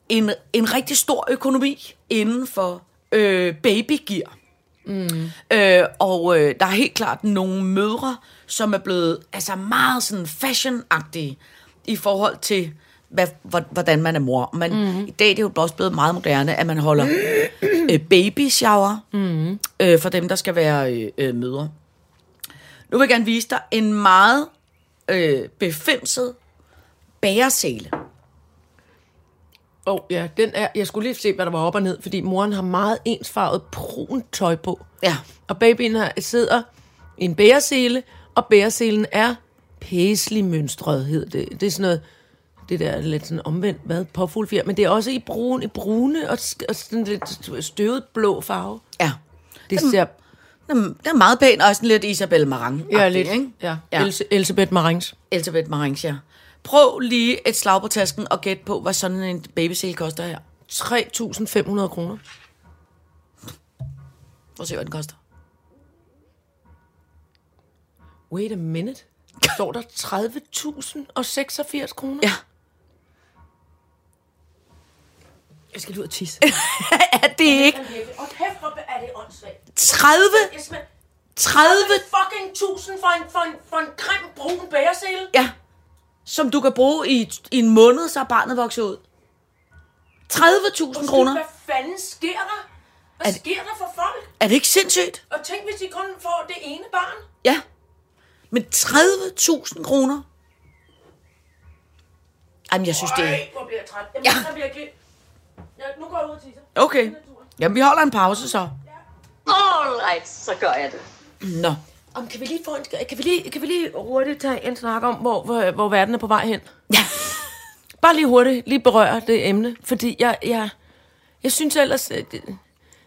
en, en rigtig stor økonomi inden for øh, babygear. Mm. Øh, og øh, der er helt klart nogle mødre, som er blevet altså meget sådan fashion-agtige i forhold til, hvad, hvor- hvordan man er mor. Man, mm. I dag det er det jo også blevet meget moderne, at man holder øh, baby shower mm. øh, for dem, der skal være øh, øh, mødre. Nu vil jeg gerne vise dig en meget øh, befimset bæresele. Åh, oh, ja, den er, jeg skulle lige se, hvad der var op og ned, fordi moren har meget ensfarvet brun tøj på. Ja. Og babyen her sidder i en bæresele, og bæreselen er paisley mønstret, hed det. Det er sådan noget, det der er lidt sådan omvendt, hvad, påfuglfjer, men det er også i brun, i brune og, og sådan lidt støvet blå farve. Ja. Det ser Den den er meget pæn, og sådan lidt Isabel Marang. ja, lidt, ikke? ja, ja. Else, Elisabeth Marings. Elisabeth Marang, ja. Prøv lige et slag på tasken og gæt på, hvad sådan en babysele koster her. 3.500 kroner. Prøv at se, hvad den koster. Wait a minute. Står der 30.086 kroner? Ja. Jeg skal ud og tisse. er det ikke Og kæft, hvor er det åndssvagt. 30? Jeg smager 30? fucking tusind for en, for en, for en grim brun bæresele. Ja. Som du kan bruge i, i en måned, så er barnet vokset ud. 30.000 kroner. Hvad fanden sker der? Hvad Er- sker der for folk? Er det ikke sindssygt? Og tænk, hvis de kun får det ene barn. Ja. Men 30.000 kroner? Jamen, jeg synes, det er... Hvor bliver jeg træt. Jeg Ja. mener virkelig... Jeg, nu går jeg ud og tisser. Okay. Jamen, vi holder en pause så. Alright, så gør jeg det. Nå. Om, kan, vi lige få en, kan, vi lige, kan vi lige hurtigt tage en snak om, hvor, hvor, hvor verden er på vej hen? Ja. Bare lige hurtigt, lige berøre det emne, fordi jeg, jeg, jeg synes ellers, øh, det,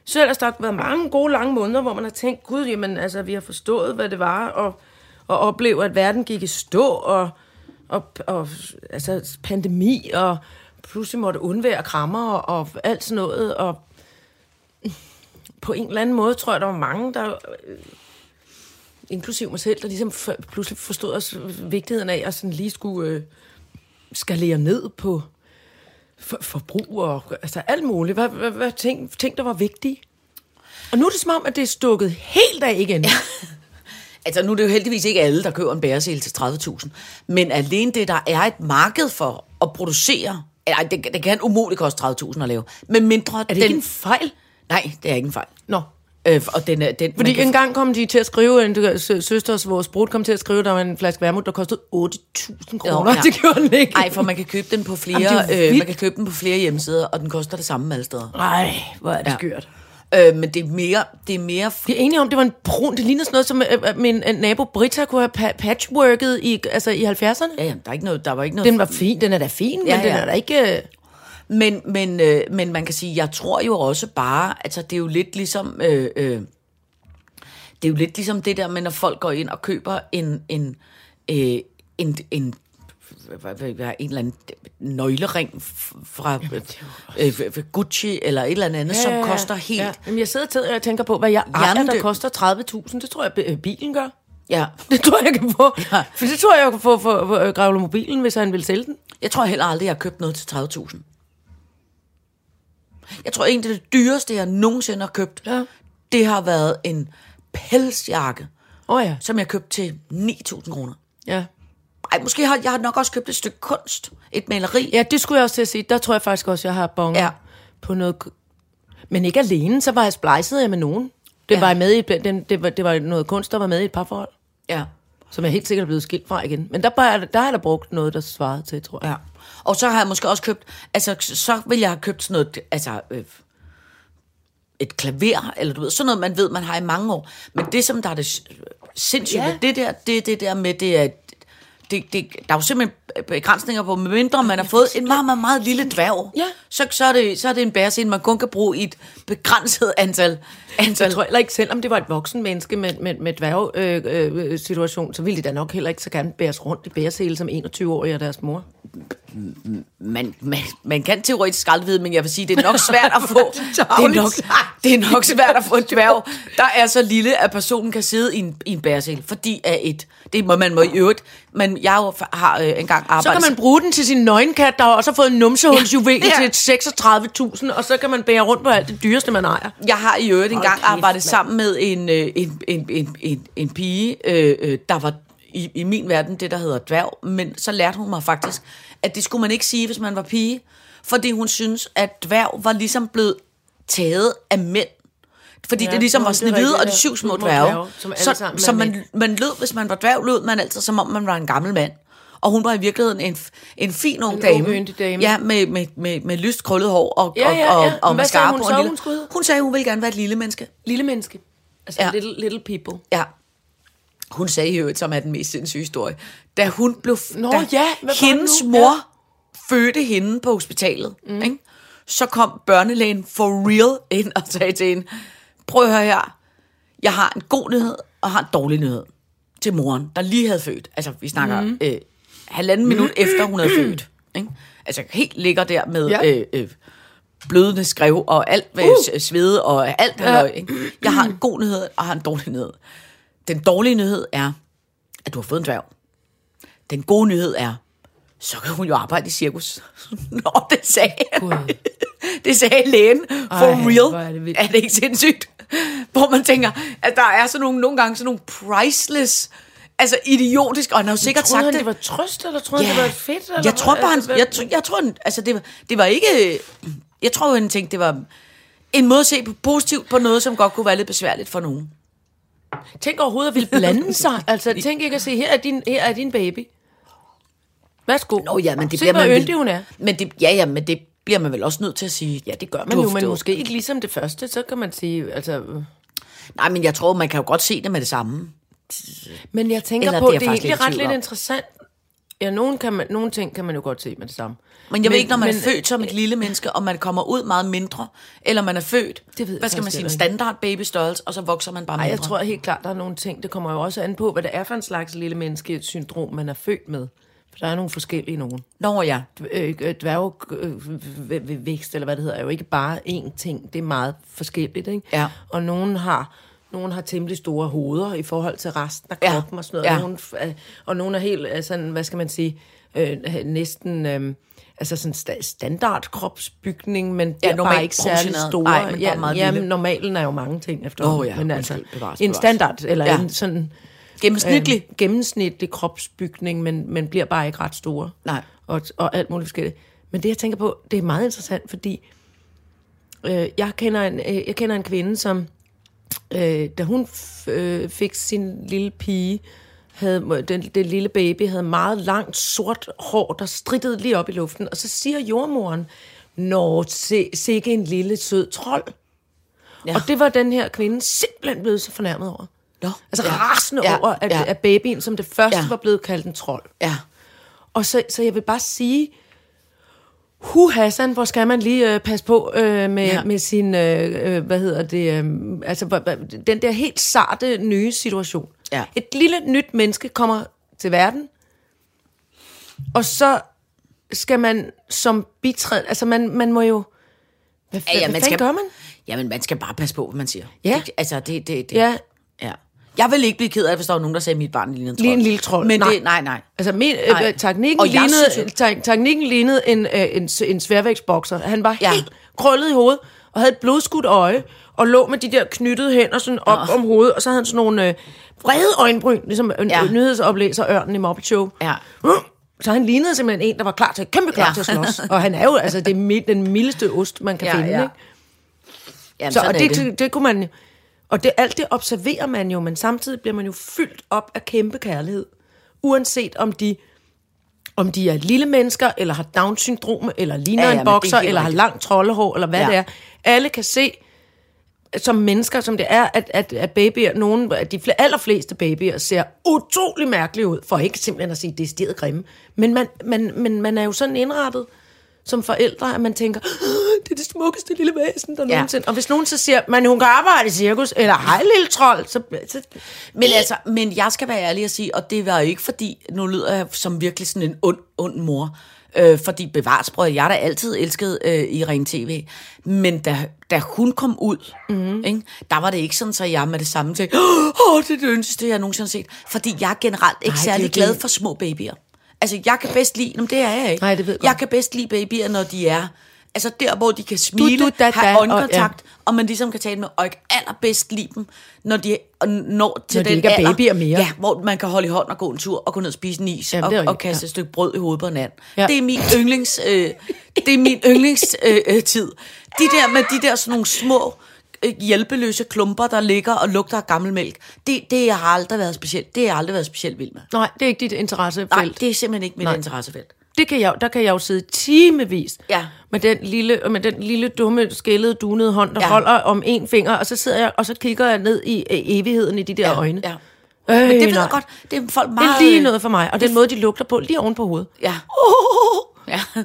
så ellers der har været mange gode lange måneder, hvor man har tænkt, gud, jamen altså, vi har forstået, hvad det var, og, og opleve, at verden gik i stå, og, og, og altså, pandemi, og pludselig måtte undvære krammer, og, og alt sådan noget, og på en eller anden måde, tror jeg, der var mange, der øh, inklusiv mig selv, der ligesom for, pludselig forstod os øh, vigtigheden af, at sådan lige skulle øh, skalere ned på for, forbrug og altså alt muligt. Hvad, hvad, hvad ting, ting, der var vigtige. Og nu er det som om, at det er stukket helt af igen. Ja. Altså, nu er det jo heldigvis ikke alle, der køber en bæresel til 30.000. Men alene det, der er et marked for at producere... Nej, det, det kan umuligt koste 30.000 at lave. Men mindre... Er det ikke en fejl? Nej, det er ikke en fejl. Nå. Øh, og den, den, Fordi kan- en gang kom de til at skrive, en sø- søsters, vores brud kom til at skrive, der var en flaske vermut, der kostede 8.000 kroner. ja. Det gjorde den ikke. Nej, for man kan købe den på flere, Jamen, øh, man kan købe den på flere hjemmesider, og den koster det samme alle steder. Nej, hvor er det ja. skørt. Øh, men det er mere, det er mere Vi er enige om, det var en brun, det lignede sådan noget, som øh, øh, min øh, nabo Britta kunne have pa- patchworket i, altså i 70'erne. Ja, ja, der er ikke noget, der var ikke noget. Den var fin, den er da fin, Ja, men den ja. er da ikke... øh, Men, men, øh, men man kan sige, jeg tror jo også bare, altså det er jo lidt ligesom, øh, øh, det er jo lidt ligesom det der med, når folk går ind og køber en, en, øh, en, en en eller anden nøglering fra øh, øh, Gucci eller et eller andet, som koster helt... Ja. Jamen, jeg sidder til og tænker på, hvad jeg ejer, der koster 30.000. Det tror jeg, øh, bilen gør. Ja. Det tror jeg, jeg kan få. Ja. Ja. For det tror jeg, jeg kan få for, for, for Gravle Mobilen, hvis han vil sælge den. Jeg tror heller aldrig, jeg har købt noget til 30.000. Jeg tror egentlig, det dyreste, jeg nogensinde har købt, Ja. det har været en pelsjakke, oh, ja. som jeg købte til 9.000 kroner. ja. Ej, måske har jeg har nok også købt et stykke kunst. Et maleri. Ja, det skulle jeg også til at sige. Der tror jeg faktisk også, jeg har bonget Ja. på noget... Men ikke alene, så var jeg splejset jeg med nogen. Det, Ja. var jeg med i, den, det, var, det var noget kunst, der var med i et parforhold, ja. som jeg helt sikkert er blevet skilt fra igen. Men der, bare, der har jeg da brugt noget, der svarede til, tror jeg. ja. Og så har jeg måske også købt, altså så vil jeg have købt sådan noget, altså øh, et klaver, eller du ved, sådan noget, man ved, man har i mange år. Men det, som der er det sindssygt Ja. det der, det det der med, det er, det, det, der er jo simpelthen begrænsninger på, medmindre man har fået en meget, meget, meget lille dværg, Ja. så, så, er det, så er det en bærescene, man kun kan bruge i et begrænset antal. antal. Jeg tror heller ikke, selvom det var et voksen menneske med, med, med dværg øh, øh, situation, så ville de da nok heller ikke så gerne bæres rundt i bæresele som 21-årige af deres mor. Man, man, man kan teoretisk aldrig vide, men jeg vil sige, det er nok svært at få. det, er nok, det er nok svært at få en dværg, der er så lille, at personen kan sidde i en, i en bæresel, fordi af et, det må man må i øvrigt, men jeg har øh, engang Så arbejdet... kan man bruge den til sin nøgenkat, der har også fået en numsehulsjuvel Ja. ja. til 36.000, og så kan man bære rundt på alt det dyreste, man ejer. Jeg har i øvrigt engang kæft, arbejdet mand. sammen med en, øh, en, en, en, en, en pige, øh, øh, der var i, i min verden det, der hedder dværg, men så lærte hun mig faktisk, at det skulle man ikke sige, hvis man var pige, fordi hun synes, at dværg var ligesom blevet taget af mænd. Fordi ja, det ligesom var Snehvide og de syv små dværge. dværge, som Så, så man, man lød, hvis man var dværg, lød man altid, som om man var en gammel mand. Og hun var i virkeligheden en, en fin ung En dame. dame. Ja, med, med, med, med lyst krøllet hår og, Ja, og, ja, og, ja. og hvad sagde mascara hun på. så, en lille- hun hedde? Hun sagde, hun ville gerne være et lille menneske. Lille menneske. Altså ja. little, little people. Ja. Hun sagde i øvrigt, som er den mest sindssyge historie, da hun blev... Nå da ja, hvad hendes nu? mor ja. fødte hende på hospitalet, mm. ikke? så kom børnelægen for real ind og sagde til hende, prøv at høre her, jeg har en god nyhed og har en dårlig nyhed til moren, der lige havde født. Altså, vi snakker mm. øh, halvanden minut efter, hun havde født. Ikke? Altså, helt ligger der med... Ja. Øh, øh, blødende skrev og alt uh. svede og alt ja. ikke? Jeg har en god nyhed og har en dårlig nyhed. Den dårlige nyhed er, at du har fået en dværg. Den gode nyhed er, så kan hun jo arbejde i cirkus. Nå, det sagde Gud. Det sagde lægen for Ej, real. er det vildt. er det ikke sindssygt? Hvor man tænker, at der er sådan nogle, nogle gange sådan nogle priceless, altså idiotisk, og han har jo sikkert Troede sagt han, det. det var trøst, eller troede han, det var fedt? Eller jeg tror bare, han, jeg, jeg tror, han, altså det, var- det var ikke, jeg tror, han tænkte, det var en måde at se på, positivt på noget, som godt kunne være lidt besværligt for nogen. Tænk overhovedet at ville blande sig. Altså, tænk ikke at se, her er din, her er din baby. Værsgo. Nå ja, men det Se, bliver hvor man yndig hun er. Men det, ja, ja, men det bliver man vel også nødt til at sige. Ja, det gør man Du har jo, men måske ikke ligesom det første, så kan man sige, altså... Nej, men jeg tror, man kan jo godt se det med det samme. Men jeg tænker Eller på, det er det er egentlig ret lidt interessant. Ja, nogle, kan man, nogle ting kan man jo godt se med det samme. Men jeg ved ikke, når man men, er født som et lille menneske, og man kommer ud meget mindre, eller man er født, Det ved hvad skal man sige, en standard babystørrelse, og så vokser man bare Ej, mindre. jeg tror helt klart, der er nogle ting, det kommer jo også an på, hvad det er for en slags lille menneskesyndrom, man er født med. For der er nogle forskellige nogen. Nå ja, dværgvækst, eller hvad det hedder, er jo ikke bare én ting. Det er meget forskelligt, ikke? Ja. Og nogen har, nogen har temmelig store hoveder i forhold til resten af Ja. kroppen og sådan noget. Ja. Er- og nogen er helt, sådan, hvad skal man sige, øh, næsten... Øh, Altså sådan sta- standard kropsbygning, men det Ja, er bare ikke særlig store. Nej, men ja, meget ja, lille. normalen er jo mange ting efter. Åh ja, men altså, undskyld, bevares, en bevares. standard, eller Ja. en sådan Gennemsnitlig. Øh, gennemsnitlig kropsbygning, men, men bliver bare ikke ret store. Nej. Og, og alt muligt forskelligt. Men det, jeg tænker på, det er meget interessant, fordi øh, jeg, kender en, øh, jeg kender en kvinde, som øh, da hun øh, fik sin lille pige, havde, den, den lille baby havde meget langt sort hår, der strittede lige op i luften. Og så siger jordmoren, Nå, se, sikke en lille sød trold. Ja. Og det var den her kvinde simpelthen blevet så fornærmet over. Nå, Altså ja. rasende Ja, over, at, ja. at babyen som det første ja. var blevet kaldt en trold. Ja. Og så, så jeg vil bare sige, Hu Hassan, hvor skal man lige øh, passe på øh, med, Ja. med sin, øh, øh, hvad hedder det, øh, altså den der helt sarte nye situation. Ja. Et lille nyt menneske kommer til verden, og så skal man som bitræd, altså man, man må jo, hvad, ja, ja, ja, man hvad skal- gør man? Jamen, man skal bare passe på, hvad man siger. Ja. Det, altså, det, det, det. Ja. Jeg vil ikke blive ked af, hvis der var nogen, der sagde, at mit barn lignede en trold. Lige en lille trold. Men Nej. det, nej, nej. Altså, min, Nej. øh, teknikken, lignede, synes te- teknikken lignede en, øh, en, en sværvægtsbokser. Han var Ja. helt krøllet i hovedet, og havde et blodskudt øje, og lå med de der knyttede hænder sådan op om hovedet, og så havde han sådan nogle øh, vrede øjenbryn, ligesom en Ja. ja. nyhedsoplæser Ørnen i Muppet Show. Ja. Så han lignede simpelthen en, der var klar til, kæmpe klar Ja. til at slås. Og han er jo altså det, den mildeste ost, man kan Ja, finde. ja. Ikke? Jamen, Så, og det, det. det. det kunne man. Og det, alt det observerer man jo, men samtidig bliver man jo fyldt op af kæmpe kærlighed. Uanset om de, om de er lille mennesker, eller har Down-syndrom, eller ligner Ja, ja, en er bokser, eller har langt troldehår, eller hvad Ja. det er. Alle kan se, som mennesker, som det er, at, at, at babyer, nogle, at de fl- allerfleste babyer ser utrolig mærkelige ud, for ikke simpelthen at sige, det er grimme. Men man, man, men man er jo sådan indrettet som forældre, at man tænker, "Åh, det er det smukkeste lille væsen, der Ja. nogensinde. Og hvis nogen så siger, man hun kan arbejde i cirkus, eller hej lille trold, så, så Men altså, men jeg skal være ærlig og sige, og det var jo ikke fordi, nu lyder jeg som virkelig sådan en ond, ond mor, øh, fordi bevarsbrød, jeg da altid elsket øh, i Ren TV, men da, da hun kom ud, mm. ikke, der var det ikke sådan, så jeg med det samme tænkte, åh, det er det yndeste, jeg nogensinde har set, fordi jeg er generelt ikke Nej, særlig glad for små babyer. Altså, jeg kan bedst lide, Jamen, det er jeg ikke. Nej, det ved jeg jeg kan bedst lide babyer, når de er, altså der, hvor de kan smile, du, da, da, have og- øjenkontakt, og man ligesom kan tale med, og jeg allerbedst lide dem, når de når til Når de den ikke er alder, babyer mere. Ja, hvor man kan holde i hånden og gå en tur, og gå ned og spise en is, Jamen, og, og kaste ja. et stykke brød i hovedet på en anden. Ja. Ja. Det er min yndlings, øh, det er min yndlings øh, øh, tid. De der med de der sådan nogle små, hjælpeløse klumper, der ligger og lugter af gammel mælk, det, det har aldrig været specielt, det har jeg aldrig været specielt vild med. nej, det er ikke dit interessefelt. Nej, det er simpelthen ikke mit Nej. interessefelt. det kan jeg, der kan jeg jo sidde timevis Ja. med den lille, med den lille dumme, skældede, dunede hånd, der Ja. holder om en finger, og så sidder jeg, og så kigger jeg ned i øh, evigheden i de der Ja, øjne. ja. Øh, Men det ved nej. jeg godt, det er folk Det meget... er lige noget for mig, og den måde, de lugter på, lige oven på hovedet. Ja. Ja.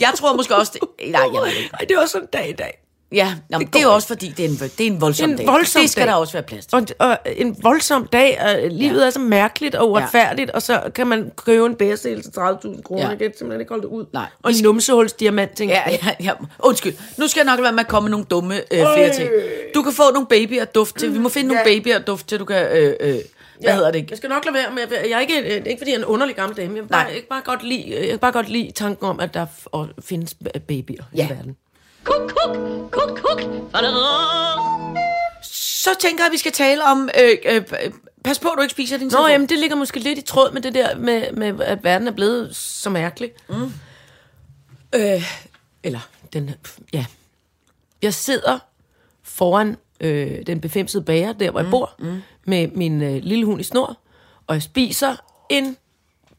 Jeg tror måske også... Det, nej, jeg ved det ikke. Ej, det er også en dag i dag. Ja, nå, det, det er jo også fordi, det er en, det er en voldsom En dag. voldsom det skal dag. der også være plads til. Og, og en voldsom dag, og livet Ja. er så mærkeligt og uretfærdigt, og så kan man købe en bæresel til 30.000 kroner. Ja. Ja. Jeg kan simpelthen ikke holde det ud. Nej. Og en numsehulsdiamant, tænker Ja, ja, ja. Undskyld. Nu skal jeg nok lade være med at komme med nogle dumme øh, flere ting. Du kan få nogle babyer duft til. Vi må finde nogle Ja. babyer duft til, du kan... Øh, øh, hvad hedder det? Jeg skal nok lade være med, jeg er ikke, øh, ikke fordi jeg er en underlig gammel dame, jeg Nej. bare, jeg kan bare godt lide, jeg kan bare godt lide tanken om, at der findes babyer Ja. i verden. Kuk, kuk, kuk, kuk. Så tænker jeg, at vi skal tale om... Øh, øh, øh, pas på, at du ikke spiser din Nå, telefon. jamen, det ligger måske lidt i tråd med det der med, med at verden er blevet så mærkelig. Mm. Øh, eller, den, ja. Jeg sidder foran øh, den befemsede bager, der hvor jeg bor, mm. med min øh, lille hund i snor, og jeg spiser en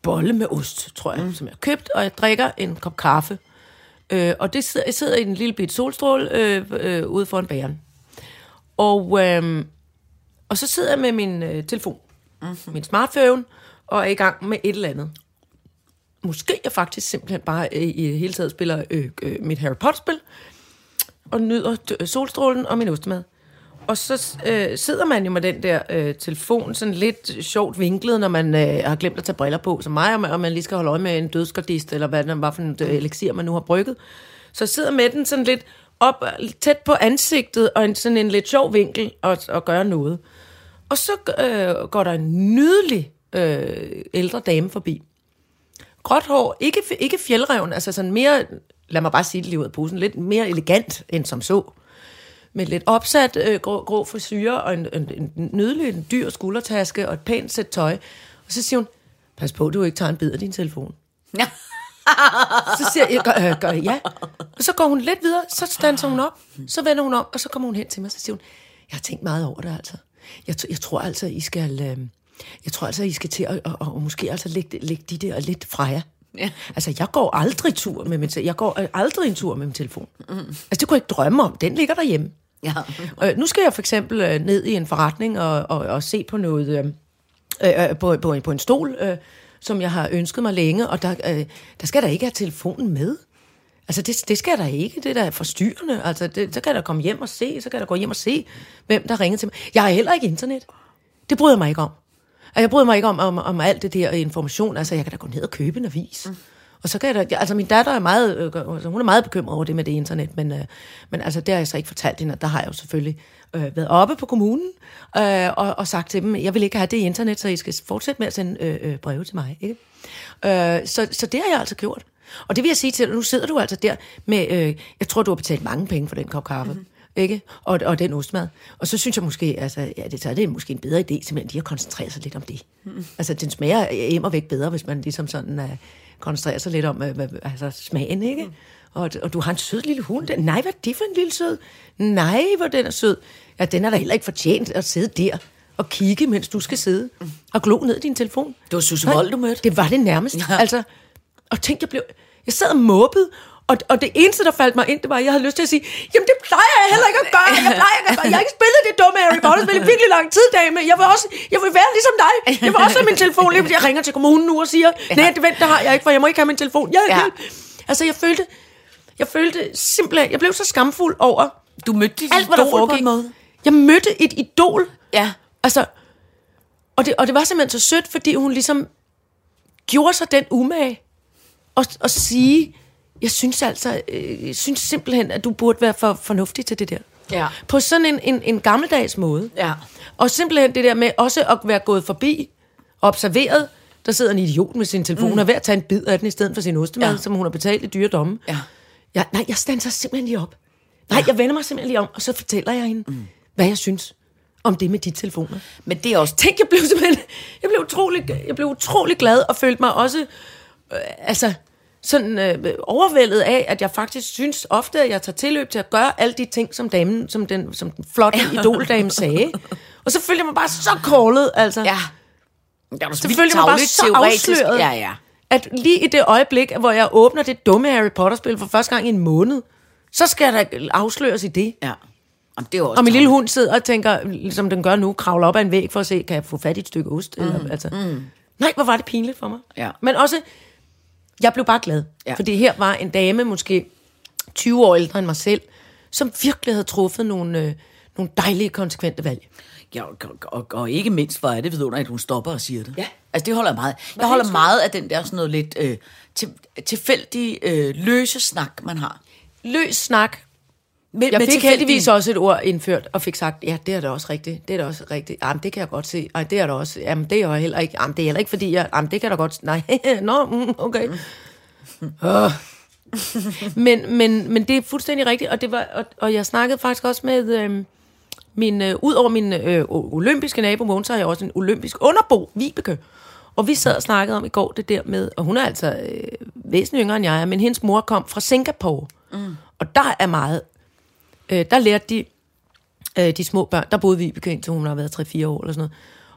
bolle med ost, tror jeg, mm. som jeg har købt, og jeg drikker en kop kaffe. Øh, og det sidder, jeg sidder i en lille bit solstråle øh, øh, ude foran bageren. Og, øh, og så sidder jeg med min øh, telefon, mm-hmm. min smartphone, og er i gang med et eller andet. Måske jeg faktisk simpelthen bare øh, i det hele taget spiller øh, øh, mit Harry Potter-spil, og nyder øh, solstrålen og min ostemad. Og så øh, sidder man jo med den der øh, telefon sådan lidt sjovt vinklet, når man øh, har glemt at tage briller på, som mig, og man, og man lige skal holde øje med en dødskardist, eller hvad det var for en øh, elixir, man nu har brygget. Så sidder med den sådan lidt op, tæt på ansigtet, og en, sådan en lidt sjov vinkel, og, og gøre noget. Og så øh, går der en nydelig øh, ældre dame forbi. Gråt hår, ikke, ikke fjeldreven, altså sådan mere, lad mig bare sige det lige ud af posen, lidt mere elegant end som så med lidt opsat øh, grå, grå frisyre og en, en, en en dyr skuldertaske og et pænt sæt tøj. Og så siger hun, pas på, du ikke tager en bid af din telefon. Ja. Så siger jeg, gør, øh, gør jeg ja. Og så går hun lidt videre, så standser hun op, så vender hun om, og så kommer hun hen til mig, og så siger hun, jeg har tænkt meget over det altså. Jeg, jeg tror altså, I skal... Øh, jeg tror altså, I skal til at og, og, og måske altså lægge, lægge de der lidt fra jer. Ja. Altså, jeg går aldrig tur med min. Jeg går øh, aldrig en tur med min telefon. Mm. Altså, det kunne jeg ikke drømme om. Den ligger derhjemme. Ja. Øh, nu skal jeg for eksempel øh, ned i en forretning og, og, og se på noget øh, øh, øh, på, på, en, på en stol, øh, som jeg har ønsket mig længe, og der, øh, der skal der ikke have telefonen med. Altså, det, det skal der ikke. Det er da forstyrrende. Altså, det, så kan der komme hjem og se, så kan der gå hjem og se, hvem der ringer til mig. Jeg har heller ikke internet. Det bryder jeg mig ikke om. Og jeg bryder mig ikke om, om, om alt det der information. Altså, jeg kan da gå ned og købe en avis. Mm. Og så kan jeg da, altså min datter er meget, øh, altså, hun er meget bekymret over det med det internet, men, øh, men altså det har jeg så ikke fortalt hende, og der har jeg jo selvfølgelig øh, været oppe på kommunen øh, og, og sagt til dem, jeg vil ikke have det i internet, så I skal fortsætte med at sende øh, øh, breve til mig. Ikke? Øh, så, så det har jeg altså gjort. Og det vil jeg sige til dig, nu sidder du altså der med, øh, jeg tror du har betalt mange penge for den kop kaffe. Mm-hmm ikke? Og, og den ostmad. Og så synes jeg måske, altså, ja, det, så er det måske en bedre idé, simpelthen lige at koncentrere sig lidt om det. Mm. Altså, den smager im og væk bedre, hvis man ligesom sådan uh, koncentrerer sig lidt om hvad, altså, smagen, ikke? Mm. Og, og du har en sød lille hund. Nej, hvad er det for en lille sød? Nej, hvor den er sød. Ja, den er da heller ikke fortjent at sidde der og kigge, mens du skal sidde og glo ned i din telefon. Det var Susse Wold, du mødte. Det var det nærmest. Ja. Altså, og tænk, jeg blev... Jeg sad og måbede, og, og det eneste, der faldt mig ind, det var, at jeg havde lyst til at sige, jamen det plejer jeg heller ikke at gøre. Jeg plejer ikke at gøre. Jeg har ikke spillet det dumme Harry Potter-spil i virkelig lang tid, dame. Jeg vil også, jeg vil være ligesom dig. Jeg vil også have min telefon. Jeg ringer til kommunen nu og siger, nej, det vent, det har jeg ikke, for jeg må ikke have min telefon. Jeg, Ja. Altså, jeg følte, jeg følte simpelthen, jeg blev så skamfuld over Du mødte dit alt, hvad der foregik. måde. Jeg mødte et idol, Ja. Altså, og det, og det var simpelthen så sødt, fordi hun ligesom gjorde sig den umage at, at sige, jeg synes altså, øh, jeg synes simpelthen, at du burde være for fornuftig til det der. Ja. På sådan en, en, en gammeldags måde. Ja. Og simpelthen det der med også at være gået forbi, observeret, der sidder en idiot med sin telefon mm. og ved at tage en bid af den i stedet for sin ostemad, Ja. ja. som hun har betalt i dyre domme. Ja. Ja, nej, jeg standser simpelthen lige op. Nej, jeg vender mig simpelthen lige om, og så fortæller jeg hende, mm. hvad jeg synes om det med de telefoner. Men det er også... Tænk, jeg blev simpelthen, jeg blev utrolig, jeg blev utrolig glad, og følte mig også, øh, altså, sådan øh, overvældet af, at jeg faktisk synes ofte, at jeg tager tilløb til at gøre alle de ting, som damen, som den, som den flotte idoldame sagde. Og så følte jeg mig bare så callet, altså. Ja. Det Så følte jeg mig bare så afsløret, Ja, ja. at lige i det øjeblik, hvor jeg åbner det dumme Harry Potter-spil for første gang i en måned, så skal der afsløres i det. Ja. Jamen, det er også Og min lille hund sidder og tænker, ligesom den gør nu, kravler op ad en væg for at se, kan jeg få fat i et stykke ost? Mm, eller, altså. mm. Nej, hvor var det pinligt for mig. Ja. Men også, jeg blev bare glad. Ja. Fordi her var en dame, måske 20 år ældre end mig selv, som virkelig havde truffet nogle, øh, nogle dejlige, konsekvente valg. Ja, og, og, og, og ikke mindst, hvor er det vidunderligt, at hun stopper og siger det. Ja. Altså, det holder jeg meget. Jeg holder meget af den der sådan noget lidt øh, til, tilfældig øh, løse snak, man har. Løs snak. Med, Jeg fik tilfældige- heldigvis også et ord indført, og fik sagt, ja, det er da også rigtigt, det er da også rigtigt. Jamen, det kan jeg godt se. Ej, det er da også, jamen, det er jo heller ikke, jamen, det er heller ikke, fordi jeg, jamen, det kan jeg da godt, nej, nå, mm, okay. Oh. men, men, men det er fuldstændig rigtigt, og, det var, og, og jeg snakkede faktisk også med øh, min, øh, ud over min øh, olympiske nabo, Mogens, så har jeg også en olympisk underbo, Vibeke. Og vi sad og snakkede om i går det der med, og hun er altså øh, væsentligt yngre end jeg er, men hendes mor kom fra Singapore. Mm. Og der er meget, øh, der lærte de, øh, de små børn, der boede vi Vibeke til hun har været 3-4 år eller sådan noget.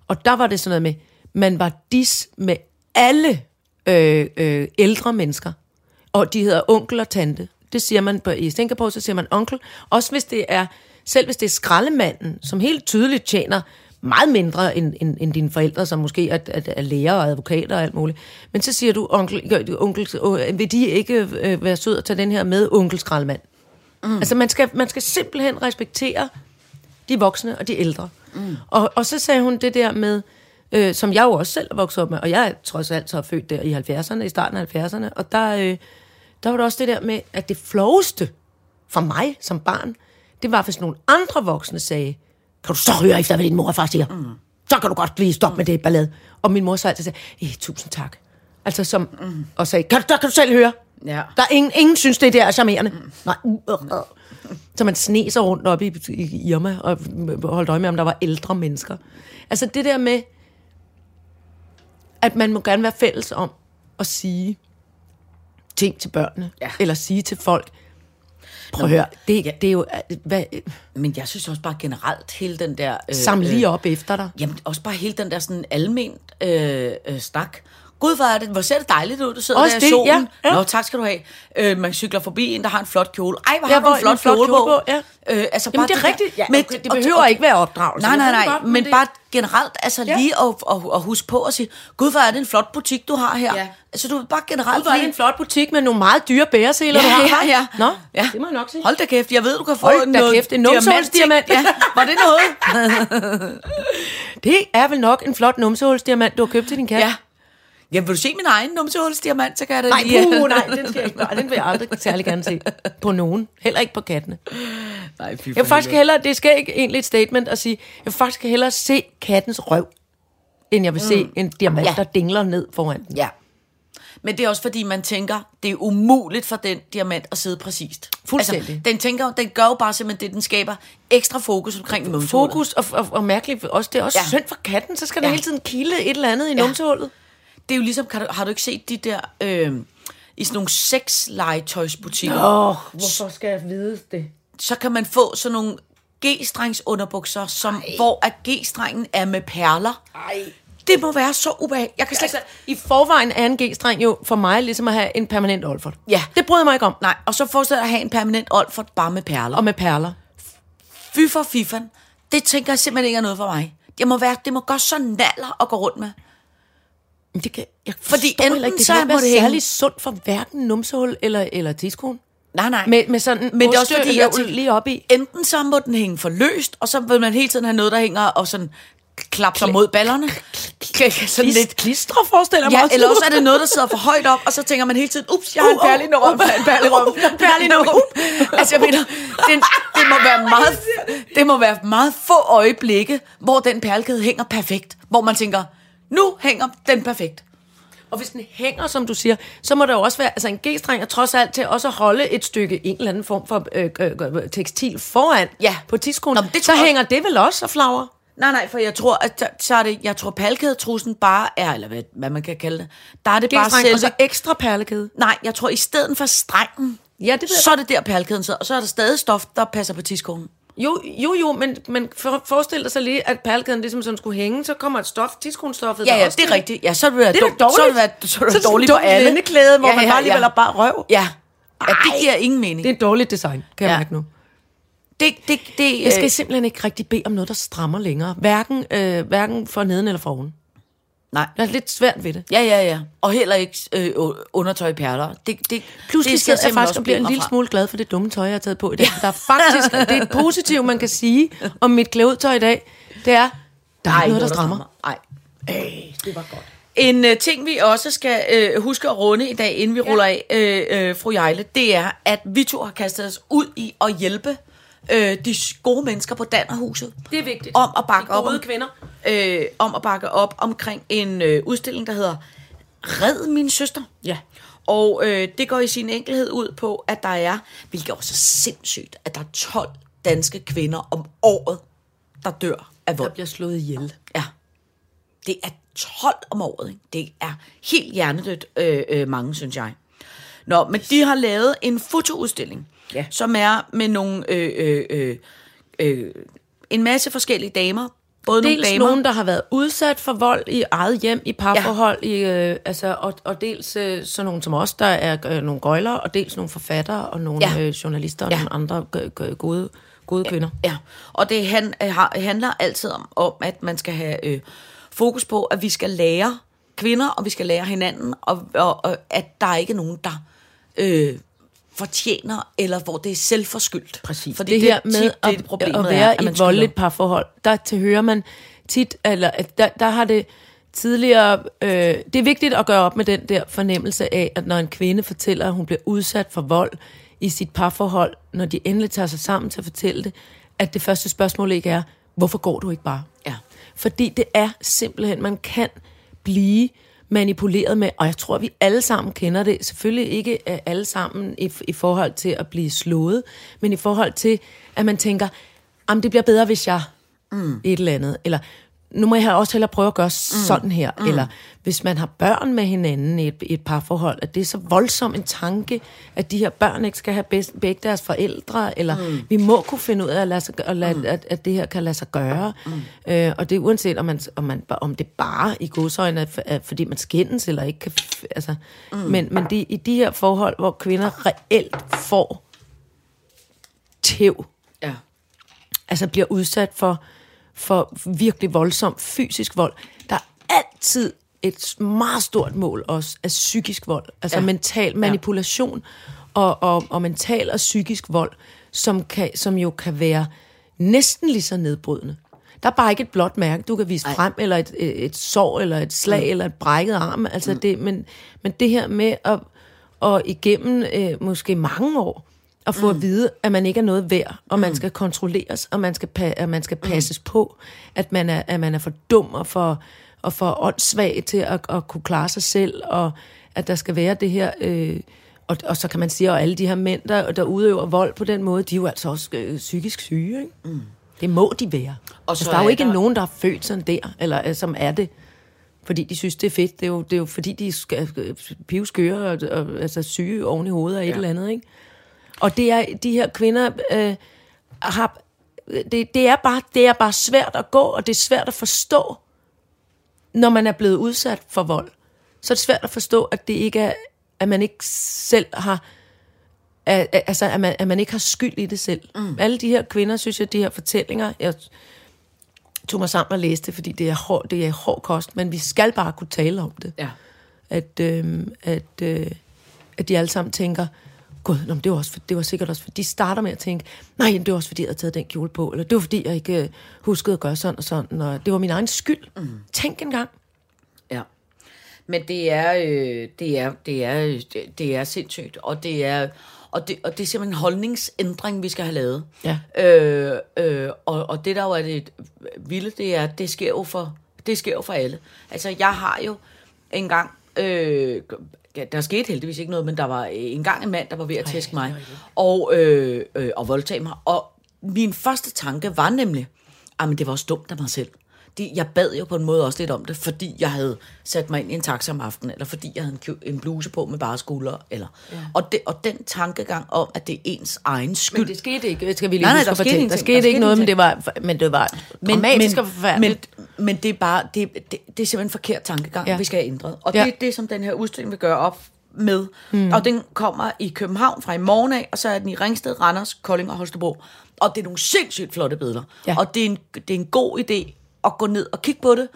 Og der var det sådan noget med, man var dis med alle øh, øh, ældre mennesker. Og de hedder onkel og tante. Det siger man på, i Singapore, så siger man onkel. Også hvis det er, selv hvis det er skraldemanden, som helt tydeligt tjener meget mindre end, end, end dine forældre, som måske er, er, er læger og advokater og alt muligt. Men så siger du, onkel, onkel øh, vil de ikke øh, være sød at tage den her med, onkel skraldemand? Mm. Altså man skal, man skal simpelthen respektere de voksne og de ældre. Mm. Og, og så sagde hun det der med, øh, som jeg jo også selv er vokset op med, og jeg er trods alt så født der i 70'erne, i starten af 70'erne, og der, øh, der var det også det der med, at det floweste for mig som barn, det var, hvis nogle andre voksne sagde, kan du så høre efter, hvad din mor og far siger? Mm. Så kan du godt lige stoppe mm. med det ballade. Og min mor så altid sagde, eh, tusind tak. Altså som, mm. og sagde, kan, du- der kan du selv høre. Ja. Der er ingen, ingen synes, det der er charmerende. Mm. Nej. Uh, uh, uh. Så man sne sig rundt op i, i Irma og holdt øje med, om der var ældre mennesker. Altså det der med, at man må gerne være fælles om at sige ting til børnene. Ja. Eller sige til folk, prøv at høre, det, det er jo... Hvad, Men jeg synes også bare generelt hele den der... Øh, samle lige op efter dig. Jamen, også bare hele den der sådan almen øh, øh, snak. Gud, hvor, er det, hvor ser det dejligt ud, du sidder Også der i det, solen. ja, ja. Nå, tak skal du have. Øh, man cykler forbi en, der har en flot kjole. Ej, hvor Ja, har du en flot, en flot kjole, på. ja. Øh, altså Jamen, det er rigtigt. Ja, men- okay, det behøver og- ikke være opdragelse. Nej, nej, nej, godt, men det- bare generelt, altså Ja. lige at, at, at huske på at sige, Gud, hvor er det en flot butik, du har her. Ja. Altså, du bare generelt Gud, hvor er det en flot butik med nogle meget dyre bæreseler, Ja, du har. ja, ja. Nå, Ja. det må jeg nok sige. Hold da kæft, jeg ved, du kan få Hold noget kæft, en numsehulsdiamant. Ja, var det noget? Det er vel nok en flot numsehulsdiamant, du har købt til din kat. ja. Ja, vil du se min egen numsehulsdiamant, så kan jeg da Nej, lige... puh, nej, den, skal jeg ikke, nej, den vil jeg aldrig særlig gerne se på nogen. Heller ikke på kattene. Nej, fy Jeg vil faktisk hellere, det skal ikke egentlig et statement at sige, jeg vil faktisk hellere se kattens røv, end jeg vil se en diamant, Ja. der dingler ned foran den. Ja. Men det er også fordi, man tænker, det er umuligt for den diamant at sidde præcist. Fuldstændig. Altså, den, tænker, den gør jo bare simpelthen det, den skaber ekstra fokus omkring numsehullet. Fokus og, og, og mærkeligt også, det er også Ja. synd for katten, så skal der Ja. hele tiden kilde et eller andet i Ja. numsehullet. Det er jo ligesom, kan du, har du ikke set de der, øh, i sådan nogle sexlegetøjsbutikker, Åh, oh, hvorfor skal jeg vide det? så kan man få sådan nogle G-strengs underbukser, som, hvor at G-strengen er med perler. Ej. Det må være så ubehageligt. Jeg kan slet Altså, ikke... i forvejen er en G-streng jo for mig ligesom at have en permanent olfert. Ja. Det bryder mig ikke om. Nej, og så dig at have en permanent olfert bare med perler. Og med perler. Fy for fiffan. Det tænker jeg simpelthen ikke er noget for mig. Det må, være, det må gøre så naller at gå rundt med. Det kan, jeg Fordi enten ikke, det så må det særlig sundt for hverken numsehul eller, eller tidskone. Nej, nej. Med, med sådan Men det er også fordi, jeg tænker, lige op i. enten så må den hænge for løst, og så vil man hele tiden have noget, der hænger og sådan klapper mod ballerne. Sådan lidt. Klistre, forestiller Ja, eller også er det noget, der sidder for højt op, og så tænker man hele tiden, ups, jeg har en Uh, uh, perle i nummer, uh, en perle i en perle i nummer. Altså, jeg mener, det, det, må være meget, det må være meget få øjeblikke, hvor den perlekæde hænger perfekt. Hvor man tænker, nu hænger den perfekt. Og hvis den hænger, som du siger, så må der jo også være, altså en G-streng er trods alt til også at holde et stykke, en eller anden form for øh, øh, øh, tekstil foran Ja. på. Nå, det så jeg- hænger det vel også og flagrer? Nej, nej, for jeg tror, at så- er det, jeg tror, palkædetrussen bare er, eller hvad, hvad man kan kalde det, der er det bare selve... og så ekstra perlekæde. Nej, jeg tror, i stedet for strengen, Ja, det så er det der perlekæden sidder, og så er der stadig stof, der passer på tidskonen. Jo, jo, jo, men, men for, forestil dig så lige, at perlekæden ligesom sådan skulle hænge, så kommer et stof, tidskonstoffet. Ja, der ja, det er rigtigt. Ja, så er det, være Det er dårligt. Så er det, være, så er det Så er det dårligt dumt alle. venneklæde, hvor man bare alligevel har bare røv. Ja. ja, det giver ingen mening. Det er et dårligt design, kan jeg Ja. mærke nu. Det, det, det, Jeg skal øh, simpelthen ikke rigtig bede om noget, der strammer længere. Hverken, øh, hverken for neden eller for oven. Nej. Jeg er lidt svært ved det. Ja, ja, ja. Og heller ikke øh, undertøj i perler. Det, det, Pludselig det sidder jeg faktisk og bliver en lille fra. smule glad for det dumme tøj, jeg har taget på i dag. Der er faktisk, det er et positivt, man kan sige om mit klædetøj i dag. Det er, der er ikke noget, der strammer. Nej. Det var godt. En øh, ting, vi også skal øh, huske at runde i dag, inden vi ja. ruller af, øh, øh, fru Jejle, det er, at vi to har kastet os ud i at hjælpe øh, de gode mennesker på Dannerhuset. Det er vigtigt. Om at bakke op om, kvinder. Øh, om at bakke op omkring en øh, udstilling, der hedder Red min søster. Ja. Og øh, det går i sin enkelhed ud på, at der er, hvilket også er sindssygt, at der er 12 danske kvinder om året, der dør af Der vold. bliver slået ihjel. Ja. Det er 12 om året. Ikke? Det er helt hjernedødt øh, øh, mange, synes jeg. Nå, men de har lavet en fotoudstilling, Ja. som er med nogle, øh, øh, øh, øh, en masse forskellige damer. Både nogle Dels damer, nogen, der har været udsat for vold i eget hjem, i parforhold, ja. i, øh, altså, og, og dels øh, sådan nogen som os, der er øh, nogle gøjler, og dels nogle forfattere, og nogle Ja. ja. øh, journalister, og Ja. ja. nogle andre g- gode, gode kvinder. Ja, og det han, øh, har, handler altid om, om, at man skal have øh, fokus på, at vi skal lære kvinder, og vi skal lære hinanden, og, og, og at der ikke er nogen, der øh, fortjener, eller hvor det er selvforskyldt. Præcis. Fordi det, her med tit, at, det, problemet at er, være at i et voldeligt parforhold, der til hører man tit, eller at der, der har det tidligere, øh, det er vigtigt at gøre op med den der fornemmelse af, at når en kvinde fortæller, at hun bliver udsat for vold i sit parforhold, når de endelig tager sig sammen til at fortælle det, at det første spørgsmål ikke er, hvorfor går du ikke bare? Ja. Fordi det er simpelthen, man kan blive manipuleret med, og jeg tror, vi alle sammen kender det. Selvfølgelig ikke øh, alle sammen i, i forhold til at blive slået, men i forhold til, at man tænker, jamen det bliver bedre, hvis jeg mm. et eller andet. Eller nu må jeg også hellere prøve at gøre mm. sådan her. Mm. Eller hvis man har børn med hinanden i et, i et parforhold, at det er så voldsom en tanke, at de her børn ikke skal have bedst, begge deres forældre, eller mm. vi må kunne finde ud af, at, lade sig, at, lade, mm. at, at det her kan lade sig gøre. Mm. Øh, og det er uanset, om, man, om, man, om det bare i godsøjne, er, er, fordi man skændes, eller ikke kan... Altså, mm. Men, men de, i de her forhold, hvor kvinder reelt får tæv, Ja. altså bliver udsat for, for virkelig voldsom fysisk vold. Der er altid et meget stort mål også af psykisk vold, altså Ja. ja. mental manipulation og, og, og mental og psykisk vold, som, kan, som jo kan være næsten lige så nedbrydende. Der er bare ikke et blåt mærke, du kan vise. Ej. frem, eller et, et, et sår, eller et slag, mm. eller et brækket arm. Altså mm. det, men, men det her med at, at igennem øh, måske mange år, at få mm. at vide, at man ikke er noget værd, og man skal kontrolleres, og man skal, pa- at man skal passes mm. på, at man, er, at man er for dum og for, og for åndssvag til at, at kunne klare sig selv, og at der skal være det her... Øh, og, og så kan man sige, at alle de her mænd, der, der udøver vold på den måde, de er jo altså også øh, psykisk syge. Ikke? Mm. Det må de være. Og så altså, der er jo er ikke der- nogen, der er født sådan der, eller øh, som er det, fordi de synes, det er fedt. Det er jo, det er jo fordi, de skal øh, pivskøre og, og altså, syge oven i hovedet og et ja. eller andet. Ikke? Og det er, de her kvinder øh, har... Det, det, er bare, det er bare svært at gå, og det er svært at forstå, når man er blevet udsat for vold. Så er det svært at forstå, at det ikke er, at man ikke selv har altså, at man, at man ikke har skyld i det selv. Mm. Alle de her kvinder, synes jeg, de her fortællinger, jeg tog mig sammen og læste fordi det er, hård, det er hård kost, men vi skal bare kunne tale om det. Ja. At, øh, at, øh, at de alle sammen tænker, gud, nå, det, var også for, det var sikkert også, fordi de starter med at tænke, nej, det var også fordi, jeg havde taget den kjole på, eller det var fordi, jeg ikke øh, huskede at gøre sådan og sådan, og det var min egen skyld. Mm. Tænk engang. Ja. Men det er, øh, det er, det er, det, det er sindssygt, og det er, og det, og det er simpelthen en holdningsændring, vi skal have lavet. Ja. Øh, øh, og, og det der jo er det vilde, det er, at det sker jo for, det sker jo for alle. Altså, jeg har jo engang, øh, der skete heldigvis ikke noget, men der var engang en mand, der var ved at tæske mig, og, øh, øh, og voldtage mig. Og min første tanke var nemlig, at det var også dumt af mig selv. Det, jeg bad jo på en måde også lidt om det, fordi jeg havde sat mig ind i en taxa om aftenen, eller fordi jeg havde en, en bluse på med bare skuldre. Eller. Ja. Og, det, og den tankegang om, at det er ens egen skyld. Men det skete ikke, skal vi lige Nej, nej, der skete fortælle. Der skete Der ikke noget, men det var, men det var dramatisk og forfærdeligt. Men, men det er bare, det, det, det er simpelthen en forkert tankegang. Ja. vi skal have ændret. Og Ja. det er det, som den her udstilling vil gøre op med. Mm. Og den kommer i København fra i morgen af, og så er den i Ringsted, Randers, Kolding og Holstebro. Og det er nogle sindssygt flotte billeder. Ja. Og det er, en, det er en god idé at gå ned og kigge på det,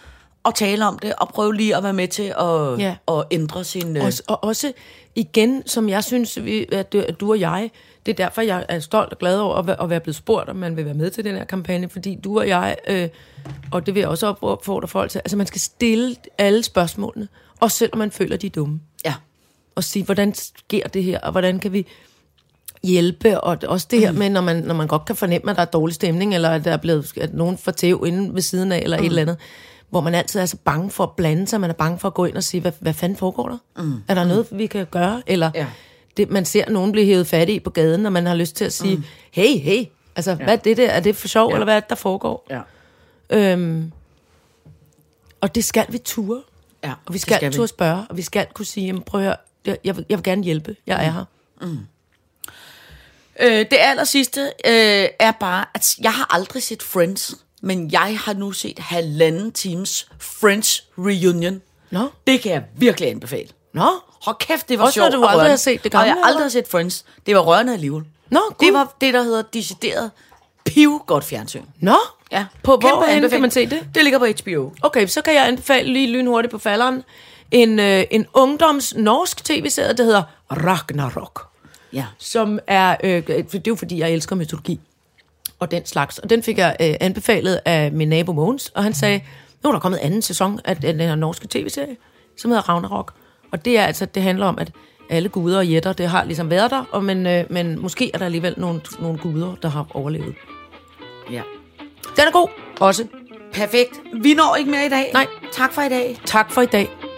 og tale om det, og prøve lige at være med til at, Ja. at ændre sin... øh, Også, og også igen, som jeg synes, vi, at, du, og jeg, det er derfor, jeg er stolt og glad over at, være- at være blevet spurgt, om man vil være med til den her kampagne, fordi du og jeg, øh, og det vil jeg også opfordre folk til, altså man skal stille alle spørgsmålene, også selvom man føler, de er dumme, Ja. og sige, hvordan sker det her, og hvordan kan vi hjælpe, og også det her med, når man, når man godt kan fornemme, at der er dårlig stemning, eller at der er blevet, at nogen får tæv inde ved siden af, eller mm. et eller andet, hvor man altid er så bange for at blande sig, man er bange for at gå ind og sige, hvad, hvad fanden foregår der? Mm. Er der noget, vi kan gøre? Eller Ja. det, man ser nogen blive hævet fat i på gaden, og man har lyst til at sige, mm. hey, hey, altså, ja. hvad er det der? Er det for sjov, ja. eller hvad er det, der foregår? Ja. Øhm, og det skal vi ture. ja. Og vi skal, skal turde spørge, og vi skal kunne sige, jamen, prøv at høre, jeg, jeg, vil, jeg vil gerne hjælpe, jeg er her. Øh, det aller sidste øh, er bare, at jeg har aldrig set Friends, men jeg har nu set halvanden times Friends reunion. Nå, Det kan jeg virkelig anbefale. nå, Hold kæft, det var Også når sjovt. du og aldrig har set det Og gamle, jeg har aldrig har set Friends. Det var rørende alligevel. Nå, Det cool. var det, der hedder decideret piv godt fjernsyn. nå. Ja. På hvor anbefaling. kan man se det? Det ligger på HBO. Okay, så kan jeg anbefale lige lynhurtigt på falderen en, øh, en ungdoms norsk tv-serie, der hedder Ragnarok. Ja. som er, øh, det er jo fordi, jeg elsker mytologi og den slags. Og den fik jeg øh, anbefalet af min nabo Mogens, og han sagde, nu er der kommet anden sæson af den her norske tv-serie, som hedder Ragnarok. Og det er altså, det handler om, at alle guder og jætter, det har ligesom været der, og men, øh, men måske er der alligevel nogle, nogle guder, der har overlevet. ja. Den er god også. Perfekt. Vi når ikke mere i dag. Nej. Tak for i dag. Tak for i dag.